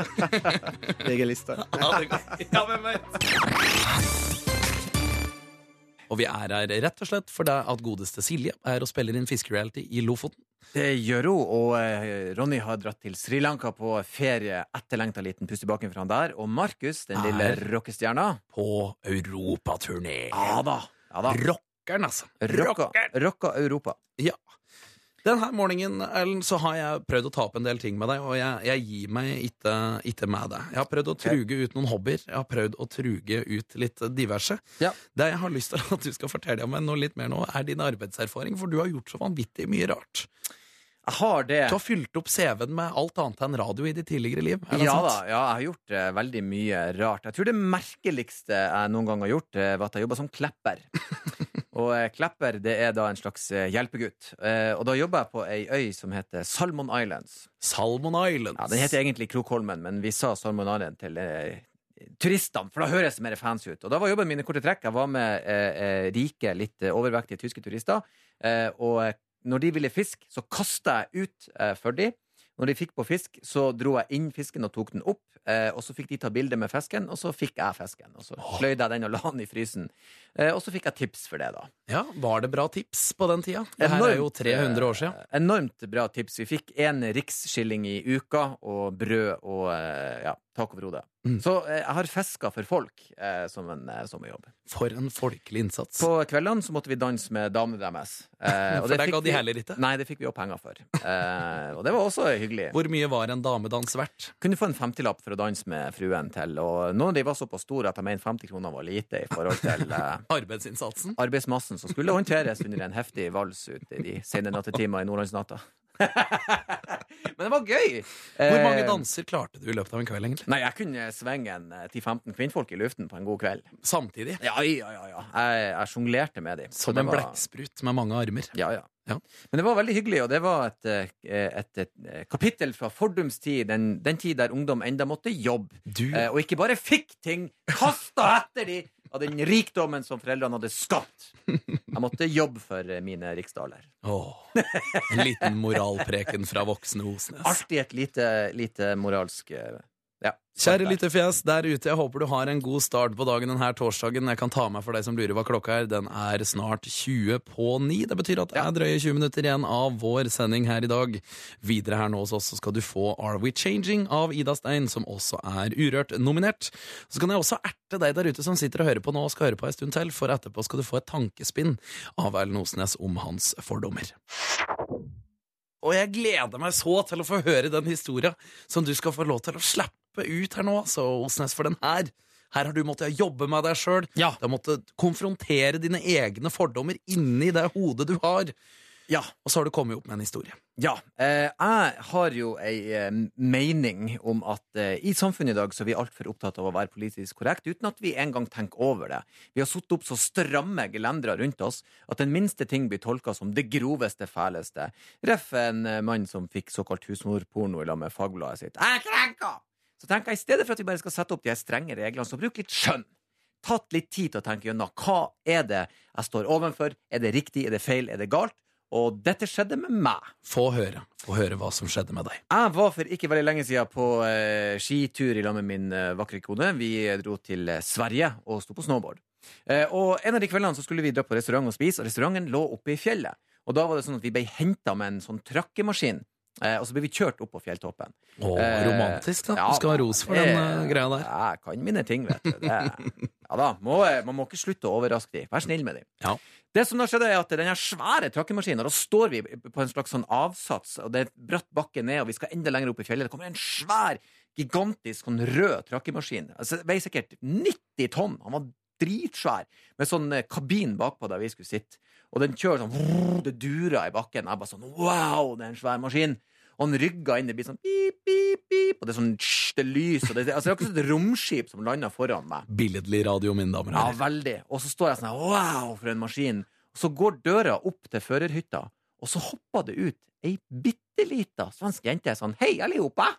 Jeg. Ja, det, ja, hvem vet? Og vi er her rett og slett for deg at godeste Silje er og spiller inn fiskereality i Lofoten. Det gjør hun, og eh, Ronny har dratt til Sri Lanka på ferie. Etterlengta liten pust i baken fra han der. Og Markus, den lille Er- rockestjerna På europaturné. Ja da. Ja da. Rockeren, altså. Rocka, Rocker. rocka Europa. Ja. Denne morgenen Ellen, så har jeg prøvd å ta opp en del ting med deg, og jeg, jeg gir meg ikke, ikke med deg. Jeg har prøvd å truge ut noen hobbyer. Jeg har prøvd å truge ut litt diverse. Ja. Det jeg har lyst til at du skal fortelle meg noe litt mer nå, er din arbeidserfaring, for du har gjort så vanvittig mye rart. Jeg har det. Du har fylt opp CV-en med alt annet enn radio i ditt tidligere liv. Er det Ja da, ja, jeg har gjort eh, veldig mye rart. Jeg tror det merkeligste jeg noen gang har gjort, eh, var at jeg jobba som klepper. og eh, klepper det er da en slags eh, hjelpegutt. Eh, og da jobber jeg på ei øy som heter Salmon Islands. Salmon Islands. Ja, Den heter egentlig Krokholmen, men vi sa Salmon Island til turistene, for da høres det mer fancy ut. Og da var jobben min i korte trekk. Jeg var med eh, rike, litt overvektige tyske turister. Eh, og når de ville fisk, så kasta jeg ut eh, for de. Når de fikk på fisk, så dro jeg inn fisken og tok den opp. Eh, og så fikk de ta bilde med fisken, og så fikk jeg fisken. Og så sløyde jeg den og la den i frysen. Eh, og så fikk jeg tips for det, da. Ja, Var det bra tips på den tida? Det her er jo 300 år siden. eh, Enormt bra tips. Vi fikk én riksskilling i uka, og brød og eh, ja, tacobrode. Mm. Så eh, jeg har fiska for folk eh, som en eh, sommerjobb. For en folkelig innsats. På kveldene så måtte vi danse med damene deres. Eh, For det ga de heller ikke? Nei, det fikk vi jo penger for. Eh, og det var også hyggelig. Hvor mye var en damedans verdt? Kunne få en femtilapp for å danse med fruen til, og noen av de var såpass store at jeg mente 50 kroner var lite i forhold til eh, Arbeidsinnsatsen? arbeidsmassen som skulle håndteres under en heftig vals ute i de sene nattetimer i nordlandsnatta. Men det var gøy! Hvor mange Eh, danser klarte du i løpet av en kveld, egentlig? Nei, jeg kunne svinge en eh, 10-15 kvinnfolk i luften på en god kveld. Samtidig? Ja, ja, ja. ja. Jeg, jeg sjonglerte med dem. Som en blekksprut med mange armer. Ja, ja. Ja. Men det var veldig hyggelig, og det var et, et, et, et, eh, kapittel fra fordums tid, den, den tid der ungdom enda måtte jobbe, Du, eh, og ikke bare fikk ting kasta etter de av den rikdommen som foreldrene hadde skapt. Jeg måtte jobbe for mine riksdaler. Åh, en liten moralpreken fra voksne Osnes. Alltid et lite, lite moralsk eh, Ja, Kjære sant der. ute, jeg håper du har en god start på dagen denne torsdagen. Jeg kan ta meg for deg som lurer hva klokka er. Den er snart 20 på 9. Det betyr at det er drøye 20 minutter igjen av vår sending her i dag. Videre her nå hos oss skal du få Are We Changing av Ida Stein, som også er Urørt nominert. Så kan jeg også erte deg der ute som sitter og hører på nå og skal høre på en stund til, for etterpå skal du få et tankespinn av Erlend Osnes om hans fordommer. Og jeg gleder meg så til å få høre den historia som du skal få lov til å slippe ut her nå, så Osnes, for den her her har du måttet jobbe med deg sjøl. Ja. Du har måttet konfrontere dine egne fordommer inni det hodet du har. Ja. Og så har du kommet opp med en historie. Ja. Eh, jeg har jo ei eh, mening om at eh, i samfunnet i dag så er vi altfor opptatt av å være politisk korrekt, uten at vi engang tenker over det. Vi har satt opp så stramme gelendere rundt oss at den minste ting blir tolka som det groveste, fæleste. Ref en eh, mann som fikk såkalt husmorporno i lag med fagbladet sitt. Jeg er krenka! Så tenker jeg, i stedet for at vi bare skal sette opp de her strenge reglene, så bruk litt skjønn. Tatt litt tid til å tenke gjennom hva er det jeg står overfor, er det riktig, er det feil, er det galt? Og dette skjedde med meg. Få høre. Få høre hva som skjedde med deg. Jeg var for ikke veldig lenge siden på eh, skitur i lag med min eh, vakre kone. Vi dro til eh, Sverige og sto på snowboard. Eh, og En av de kveldene så skulle vi dra på restaurant og spise, og restauranten lå oppe i fjellet. Og da var det sånn at vi ble henta med en sånn trakkemaskin, eh, og så ble vi kjørt opp på fjelltoppen. Å, Eh, romantisk, da. ja, du skal ha ros for den eh, eh, greia der. Jeg kan mine ting, vet du. Det, ja da, må, Man må ikke slutte å overraske dem. Vær snill med dem. Ja. Det som da skjedde er at den her svære trakkemaskinen, da står vi på en slags sånn avsats, og det er bratt bakke ned, og vi skal enda lenger opp i fjellet. Det kommer en svær, gigantisk sånn rød trakkemaskin. Altså, veier sikkert 90 tonn. Han var dritsvær, med sånn eh, kabin bakpå der vi skulle sitte. Og den kjører sånn Det durer i bakken. Jeg bare sånn Wow, det er en svær maskin. Og han rygga inn, det blir sånn pip, pip, pip, og det er sånn tsj, det er lys, og det, altså, det er akkurat som et romskip som lander foran meg. Billedlig radio, mine damer og Ja, veldig. Og så står jeg sånn wow, for en maskin. Og så går døra opp til førerhytta, og så hopper det ut ei bitte lita svensk jente sånn, hei, allihopa!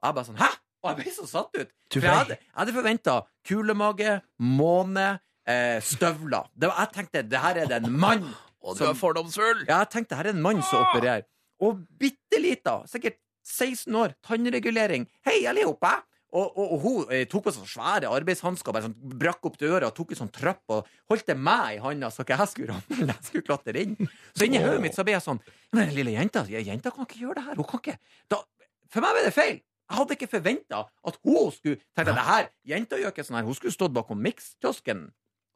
Og jeg bare sånn, hæ? Og jeg ble så satt ut. For jeg hadde, jeg hadde forventa kulemage, måne, eh, støvler. Det var, jeg tenkte det her er det en mann Og du som- er fordomsfull! ja, jeg tenkte her er en mann som opererer. Og bitte lita, sikkert 16 år, tannregulering. Hei, allihopa! Og, og, og hun eh, tok på seg svære arbeidshansker, sånn, brakk opp døra, tok en sånn trapp og holdt det meg i handa så ikke jeg skulle ramle. Jeg skulle klatre inn. Så inni hodet mitt så ble jeg sånn Men den lille jenta, jenta kan ikke gjøre det her. Hun kan ikke da, For meg ble det feil. Jeg hadde ikke forventa at hun skulle tenke det her, Jenta gjør ikke sånn her. Hun skulle stått bakom mikskiosken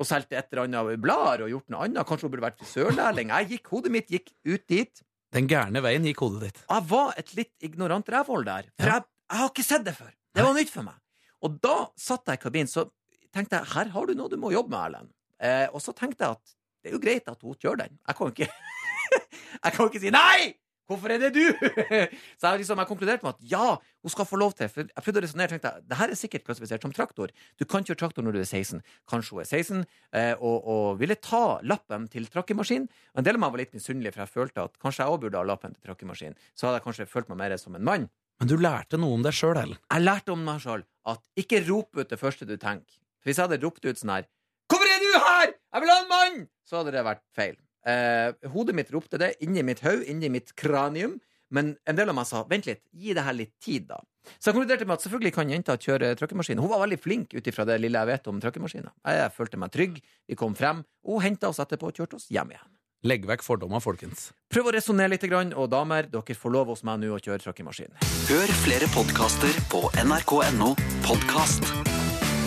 og solgt et eller annet blader og gjort noe annet. Kanskje hun burde vært frisørlærling. Jeg gikk, Hodet mitt gikk ut dit. Den gærne veien gikk hodet ditt. Jeg var et litt ignorant rævhold der. For Ja. jeg, jeg har ikke sett det før. Det var nytt for meg. Og da satt jeg i kabinen, så tenkte jeg her har du noe du må jobbe med, Erlend. Eh, og så tenkte jeg at det er jo greit at hun kjører den. Jeg kan ikke Jeg kan ikke si nei! Hvorfor er det du? så jeg, liksom, jeg konkluderte med at ja, hun skal få lov til. For jeg prøvde å resonnere tenkte jeg, det her er sikkert klassifisert som traktor. Du kan kjøre traktor når du er 16. Kanskje hun er 16 eh, og, og ville ta lappen til trakkemaskin. Og en del av meg var litt misunnelig, for jeg følte at kanskje jeg òg burde ha lappen til trakkemaskin. Så hadde jeg kanskje følt meg mer som en mann. Men du lærte noe om deg sjøl, Ellen. Jeg lærte om meg sjøl at ikke rop ut det første du tenker. For hvis jeg hadde ropt ut sånn her 'Hvorfor er du her? Jeg vil ha en mann!' så hadde det vært feil. Eh, hodet mitt ropte det inni mitt hode, inni mitt kranium. Men en del av meg sa 'vent litt, gi det her litt tid', da. Så jeg konkluderte med at selvfølgelig kan jenta kjøre trøkkemaskin. Hun var veldig flink ut ifra det lille jeg vet om trøkkemaskiner. Jeg følte meg trygg. Vi kom frem, og hun henta oss etterpå og kjørte oss hjem igjen. Legg vekk fordommer, folkens. Prøv å resonnere litt, grann, og damer, dere får lov hos meg nå å kjøre trøkkemaskin. Hør flere podkaster på nrk.no podkast.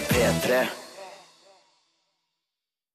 P3.